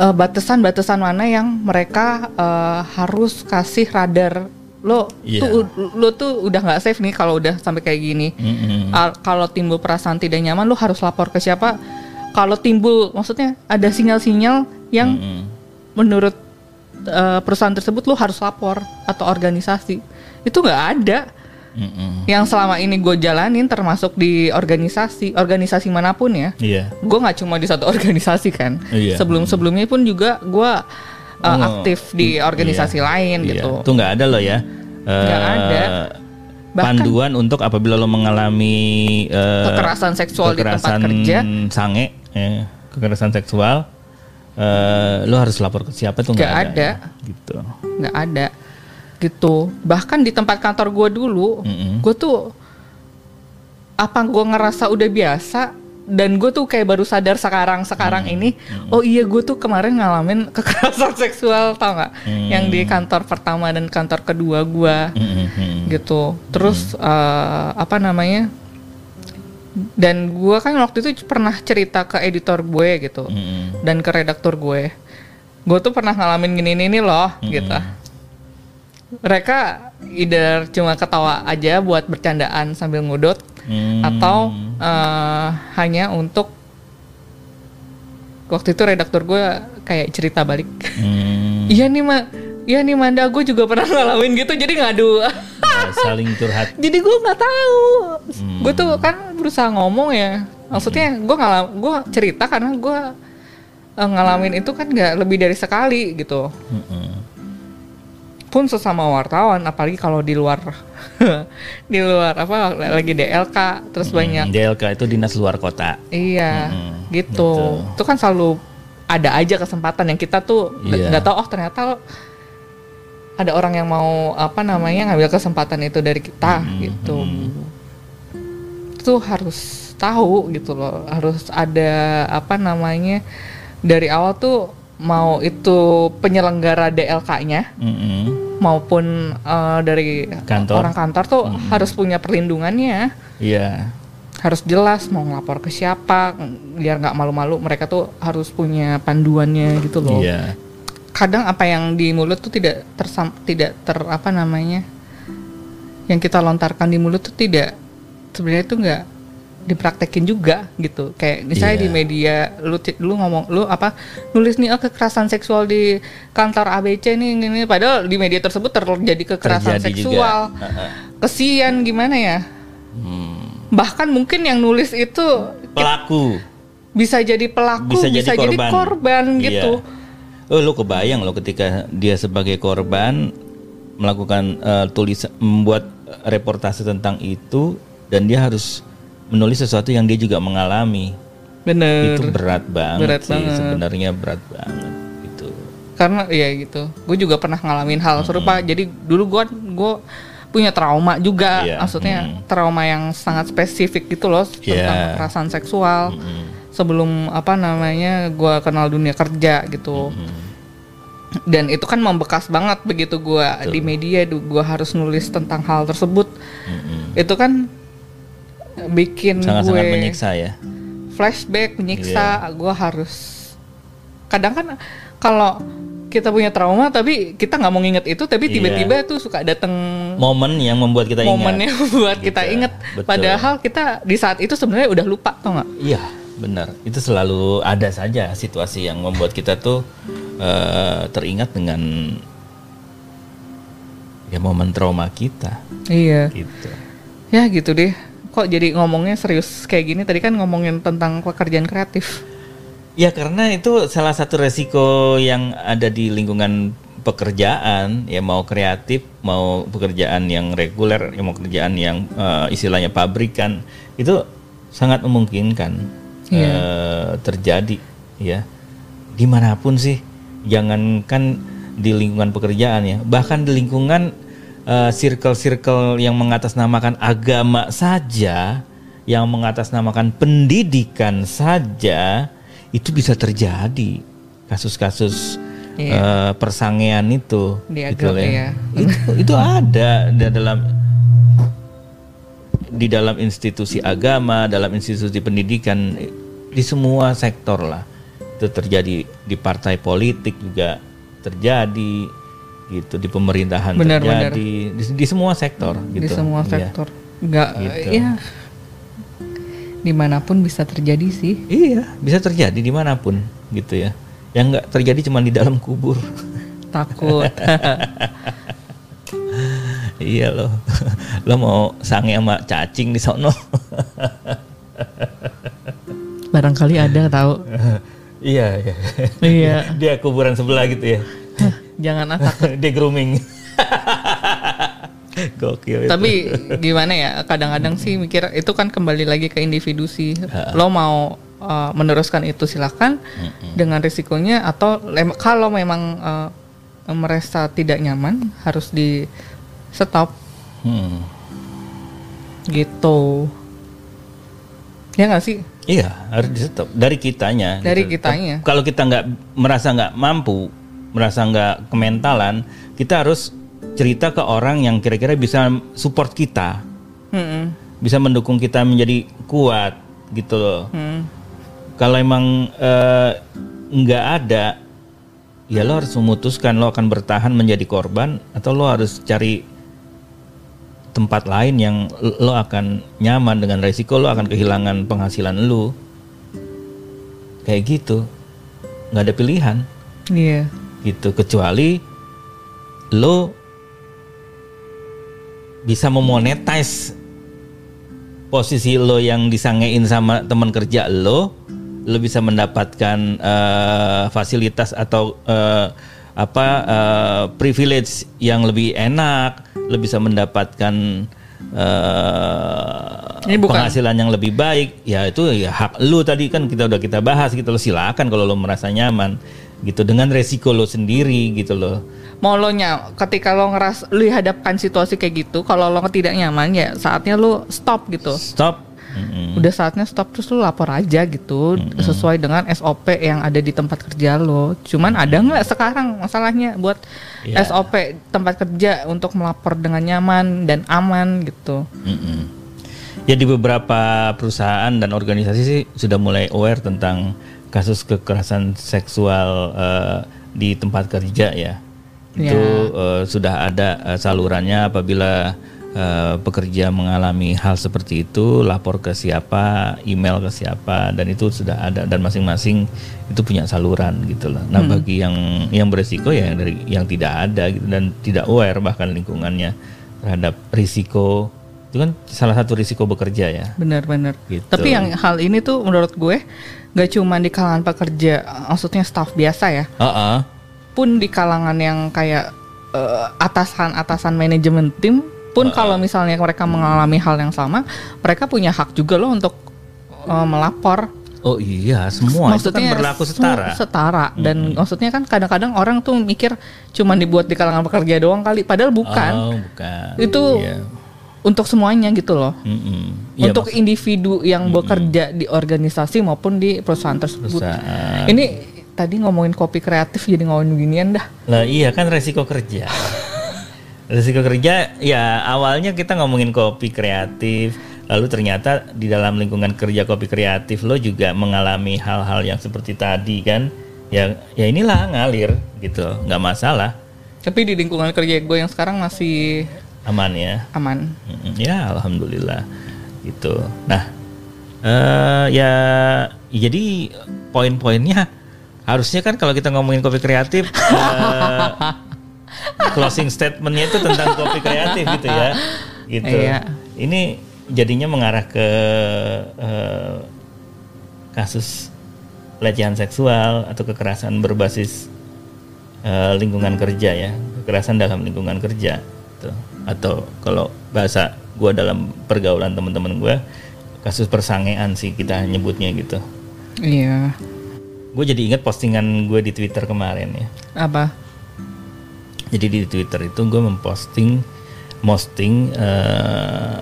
Eh, batasan-batasan mana yang mereka eh, harus kasih radar lo Iya. tuh lo tuh udah nggak safe nih kalau udah sampai kayak gini Mm-mm. Al- kalau timbul perasaan tidak nyaman lo harus lapor ke siapa kalau timbul maksudnya ada sinyal-sinyal yang Mm-mm. menurut eh, perusahaan tersebut lo harus lapor atau organisasi itu nggak ada Mm-mm. yang selama ini gue jalanin termasuk di organisasi organisasi mana pun ya Iya. gue nggak cuma di satu [LAUGHS] organisasi kan Iya. sebelum sebelumnya pun juga gue uh, Oh, aktif di organisasi Iya. lain Iya. gitu Itu nggak ada loh ya. Nggak Eh, ada. Bahkan- panduan untuk apabila lo mengalami eh, Kekerasan seksual di tempat kekerasan kerja. sange, eh, kekerasan seksual, eh, lo harus lapor ke siapa tuh nggak Nggak ada. ada. Gitu. nggak ada gitu. Bahkan di tempat kantor gue dulu Mm-mm. gue tuh apa gue ngerasa udah biasa dan gue tuh kayak baru sadar sekarang sekarang ini oh iya gue tuh kemarin ngalamin [LAUGHS] kekerasan seksual tau nggak? Yang di kantor pertama dan kantor kedua gue Mm-mm. gitu. Terus eh, apa namanya dan gue kan waktu itu pernah cerita ke editor gue gitu Mm-mm. dan ke redaktur gue. Gue tuh pernah ngalamin gini ini loh gitu mereka either cuma ketawa aja buat bercandaan sambil ngudut Hmm. atau eh, hanya untuk waktu itu redaktur gue kayak cerita balik Hmm. iya nih ma iya nih Manda gue juga pernah [LAUGHS] ngalamin gitu jadi ngadu Ya, saling curhat. [LAUGHS] jadi gue nggak tahu Hmm. gue tuh kan berusaha ngomong ya maksudnya gue ngalam gue cerita karena gue eh, ngalamin itu kan nggak lebih dari sekali gitu Mm-mm. Pun sesama wartawan apalagi kalau di luar [LAUGHS] di luar apa lagi DLK terus banyak DLK itu dinas luar kota. iya Mm-mm, gitu betul. itu kan selalu ada aja kesempatan yang kita tuh nggak nggak tahu oh ternyata ada orang yang mau apa namanya ngambil kesempatan itu dari kita Mm-mm, gitu mm-mm. itu harus tahu gitu loh harus ada apa namanya dari awal tuh mau itu penyelenggara DLK-nya Mm-mm. maupun eh, dari Kantor. orang kantor tuh harus punya perlindungannya Iya. harus jelas mau ngelapor ke siapa biar nggak malu-malu mereka tuh harus punya panduannya gitu loh Iya. kadang apa yang di mulut tuh tidak tersam tidak ter apa namanya yang kita lontarkan di mulut tuh tidak sebenarnya itu nggak dipraktekin juga gitu kayak misalnya Iya. di media lu lu ngomong lu apa nulis nih oh, kekerasan seksual di kantor ABC nih ini padahal di media tersebut terjadi kekerasan Terjadi seksual juga. Kesian gimana ya Hmm. bahkan mungkin yang nulis itu Pelaku bisa jadi pelaku bisa bisa, jadi jadi korban, korban gitu Iya. Oh, lu kebayang lo ketika dia sebagai korban melakukan eh, tulis membuat reportase tentang itu dan dia harus menulis sesuatu yang dia juga mengalami. bener Itu berat banget Berat sih banget. sebenarnya berat banget gitu. karena ya gitu gue juga pernah ngalamin hal serupa jadi dulu gue gue punya trauma juga Iya, maksudnya mm. trauma yang sangat spesifik gitu loh tentang Iya. kekerasan seksual Mm, sebelum apa namanya gue kenal dunia kerja gitu mm. dan itu kan membekas banget begitu gue di media gue harus nulis tentang hal tersebut Mm-mm. itu kan bikin Sangat-sangat gue menyiksa ya. flashback menyiksa Iya. gue harus kadang kan kalau kita punya trauma tapi kita nggak mau nginget itu tapi Iya. tiba-tiba tuh suka datang Momen yang membuat kita ingat. momennya buat kita Gitu, inget betul. padahal kita di saat itu sebenarnya udah lupa tau nggak Iya, benar. Itu selalu ada saja situasi yang membuat kita tuh eh, teringat dengan ya momen trauma kita iya gitu. ya gitu deh kok jadi ngomongnya serius kayak gini? Tadi kan ngomongin tentang pekerjaan kreatif. Ya karena itu salah satu resiko yang ada di lingkungan pekerjaan ya mau kreatif mau pekerjaan yang reguler ya mau kerjaan yang eh, istilahnya pabrikan itu sangat memungkinkan Iya. eh, terjadi ya. Di mana pun sih jangankan di lingkungan pekerjaan ya bahkan di lingkungan eh, circle-circle yang mengatasnamakan agama saja yang mengatasnamakan pendidikan saja itu bisa terjadi kasus-kasus Iya. eh, persangean itu Di gitu agama ya. itu itu ada di dalam di dalam institusi agama dalam institusi pendidikan di semua sektor lah itu terjadi di partai politik juga terjadi gitu di pemerintahan Benar, terjadi di, di semua sektor gitu di semua Iya. sektor nggak Gitu. ya di mana pun bisa terjadi sih Iya, bisa terjadi di mana pun gitu ya. Yang nggak terjadi cuma di dalam kubur. [LAUGHS] takut [LAUGHS] iya loh, [LAUGHS] lo mau sange sama cacing di sono. barangkali ada tahu iya, iya. iya Dia kuburan sebelah gitu ya. Jangan takut [LAUGHS] Dia grooming. [LAUGHS] Gokil itu. tapi gimana ya kadang-kadang sih mikir itu kan kembali lagi ke individu sih lo mau uh, meneruskan itu silahkan dengan risikonya atau lem- kalau memang uh, merasa tidak nyaman harus di stop Hmm. gitu ya nggak sih Iya, harus di stop dari kitanya. Dari gitu. kitanya. Kalau kita nggak merasa nggak mampu, merasa nggak kementalan, kita harus cerita ke orang yang kira-kira bisa support kita, Mm-mm. bisa mendukung kita menjadi kuat, gitu loh. Hmm. Kalau emang eh, nggak ada, ya lo harus memutuskan lo akan bertahan menjadi korban atau lo harus cari tempat lain yang lo akan nyaman dengan resiko lo akan kehilangan penghasilan lo kayak gitu nggak ada pilihan iya gitu. Kecuali lo bisa memonetize posisi lo yang disangein sama teman kerja lo lo bisa mendapatkan eh, fasilitas atau eh, apa eh, privilege yang lebih enak lo bisa mendapatkan eh, Ini bukan- penghasilan yang lebih baik. Ya itu ya hak lo tadi kan kita udah kita bahas gitu lo silakan kalau lo merasa nyaman gitu dengan resiko lo sendiri gitu loh mau lo nya ketika lo ngeras lo dihadapkan situasi kayak gitu kalau lo tidak nyaman ya saatnya lo stop gitu stop Mm-mm. udah saatnya stop terus lu lapor aja gitu sesuai dengan SOP yang ada di tempat kerja lo. Cuman ada nggak sekarang masalahnya buat Iya. SOP tempat kerja untuk melapor dengan nyaman dan aman gitu. Mm-mm. Ya di beberapa perusahaan dan organisasi sih sudah mulai aware tentang kasus kekerasan seksual eh, di tempat kerja ya. Itu eh, sudah ada eh, salurannya apabila eh, pekerja mengalami hal seperti itu lapor ke siapa, email ke siapa dan itu sudah ada dan masing-masing itu punya saluran gitu loh. Nah, bagi yang yang beresiko ya yang dari yang tidak ada gitu dan tidak aware bahkan lingkungannya terhadap risiko itu kan salah satu risiko bekerja ya. Bener-bener. Gitu. Tapi yang hal ini tuh menurut gue nggak cuma di kalangan pekerja, maksudnya staff biasa ya, Heeh. pun di kalangan yang kayak eh, atasan-atasan manajemen tim pun kalau misalnya mereka mengalami hal yang sama, mereka punya hak juga loh untuk eh, melapor. Oh iya, semua itu kan berlaku se- setara. setara dan maksudnya kan kadang-kadang orang tuh mikir cuma dibuat di kalangan pekerja doang kali, padahal bukan. Oh, bukan. Itu Iya. Untuk semuanya gitu loh. Iya, untuk individu yang bekerja di organisasi maupun di perusahaan tersebut. Perusahaan. Ini tadi ngomongin kopi kreatif jadi ngomongin ginian dah. Lah iya kan resiko kerja. resiko kerja ya awalnya kita ngomongin kopi kreatif, lalu ternyata di dalam lingkungan kerja kopi kreatif lo juga mengalami hal-hal yang seperti tadi kan. Ya ya inilah ngalir gitu, nggak masalah, Tapi di lingkungan kerja gue yang sekarang masih aman ya. aman. Ya alhamdulillah gitu. Nah eh ya jadi poin-poinnya harusnya kan kalau kita ngomongin kopi kreatif [LAUGHS] eh, closing statementnya itu tentang kopi kreatif gitu ya gitu. Iya. Ini jadinya mengarah ke eh, kasus pelecehan seksual atau kekerasan berbasis eh, lingkungan kerja ya kekerasan dalam lingkungan kerja gitu. Atau kalau bahasa gua dalam pergaulan teman-teman gua kasus persangean sih kita nyebutnya gitu Iya. gue jadi ingat postingan gue di twitter kemarin ya Apa? jadi di twitter itu gue memposting posting eh,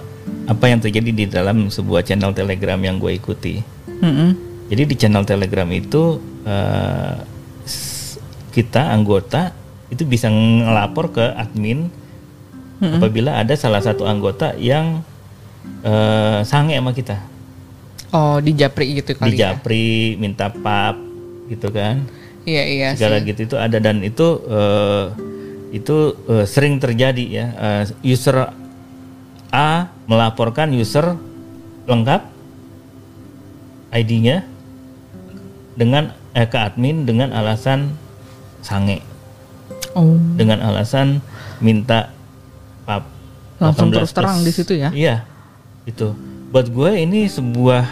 apa yang terjadi di dalam sebuah channel telegram yang gue ikuti Mm-mm. Jadi di channel Telegram itu s- kita anggota itu bisa ngelapor ke admin apabila ada salah satu anggota yang eh, sange sama kita, Oh di Japri gitu kali di ya? japri, minta pap, gitu kan, Iya iya segala sih. gitu itu ada dan itu eh, itu eh, sering terjadi ya. Eh, user A melaporkan user lengkap ID-nya dengan eh, ke admin dengan alasan sange. Oh. Dengan alasan minta Langsung 18 terus terang di situ ya? Iya. Itu. Buat gue ini sebuah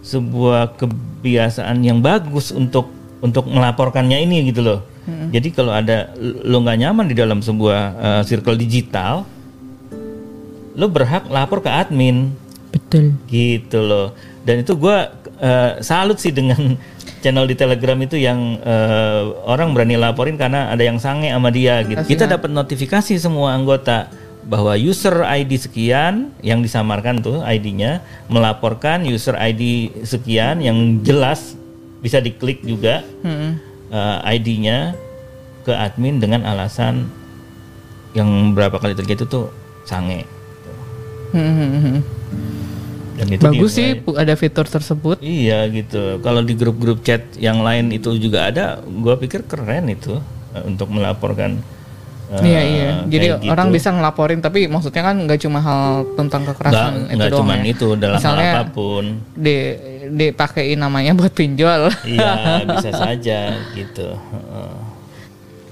sebuah kebiasaan yang bagus untuk untuk melaporkannya ini gitu loh. Jadi kalau ada lo nggak nyaman di dalam sebuah eh, circle digital, lo berhak lapor ke admin betul. gitu loh dan itu gua eh, salut sih dengan [LAUGHS] channel di telegram itu yang eh, orang berani laporin karena ada yang sange sama dia gitu kita dapat notifikasi semua anggota bahwa user ID sekian yang disamarkan tuh ID-nya melaporkan user ID sekian yang jelas bisa diklik juga Mm-mm. eh, ID-nya ke admin dengan alasan yang berapa kali terjadi itu tuh sange Mm-mm. dan itu Bagus sih ada fitur tersebut. Iya gitu. Kalau di grup-grup chat yang lain itu juga ada, gua pikir keren itu eh, untuk melaporkan. Eh, iya iya. Jadi gitu. orang bisa ngelaporin tapi maksudnya kan nggak cuma hal tentang kekerasan itu nggak doang cuma ya. itu dalam hal Misalnya apa pun. di dipakein namanya [LAUGHS] buat pinjol. iya bisa saja gitu. Heeh.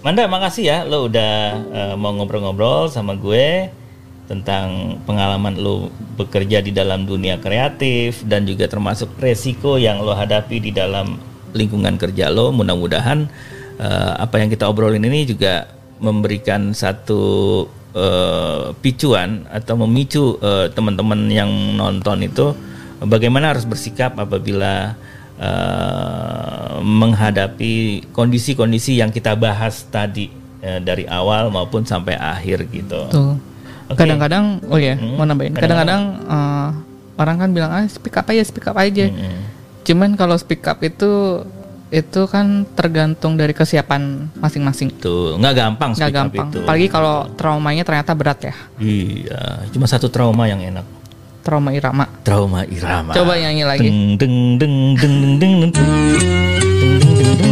Manda makasih ya lo udah eh, mau ngobrol-ngobrol sama gue tentang pengalaman lo bekerja di dalam dunia kreatif dan juga termasuk resiko yang lo hadapi di dalam lingkungan kerja lo. Mudah-mudahan eh, apa yang kita obrolin ini juga memberikan satu eh, picuan atau memicu eh, teman-teman yang nonton itu bagaimana harus bersikap apabila eh, menghadapi kondisi-kondisi yang kita bahas tadi eh, dari awal maupun sampai akhir gitu. Tuh. Kadang-kadang oh ya, Hmm, mau nambahin. kadang-kadang- eh, orang kan bilang ah speak up aja speak up aja Mm-mm. cuman kalau speak up itu itu kan tergantung dari kesiapan masing-masing. Tuh, nggak gampang. Nggak gampang. Itu. Apalagi kalau traumanya ternyata berat ya. Iya, cuma satu trauma yang enak. Trauma irama. Trauma irama. Coba nyanyi lagi. Deng deng deng deng deng deng. deng, deng, deng.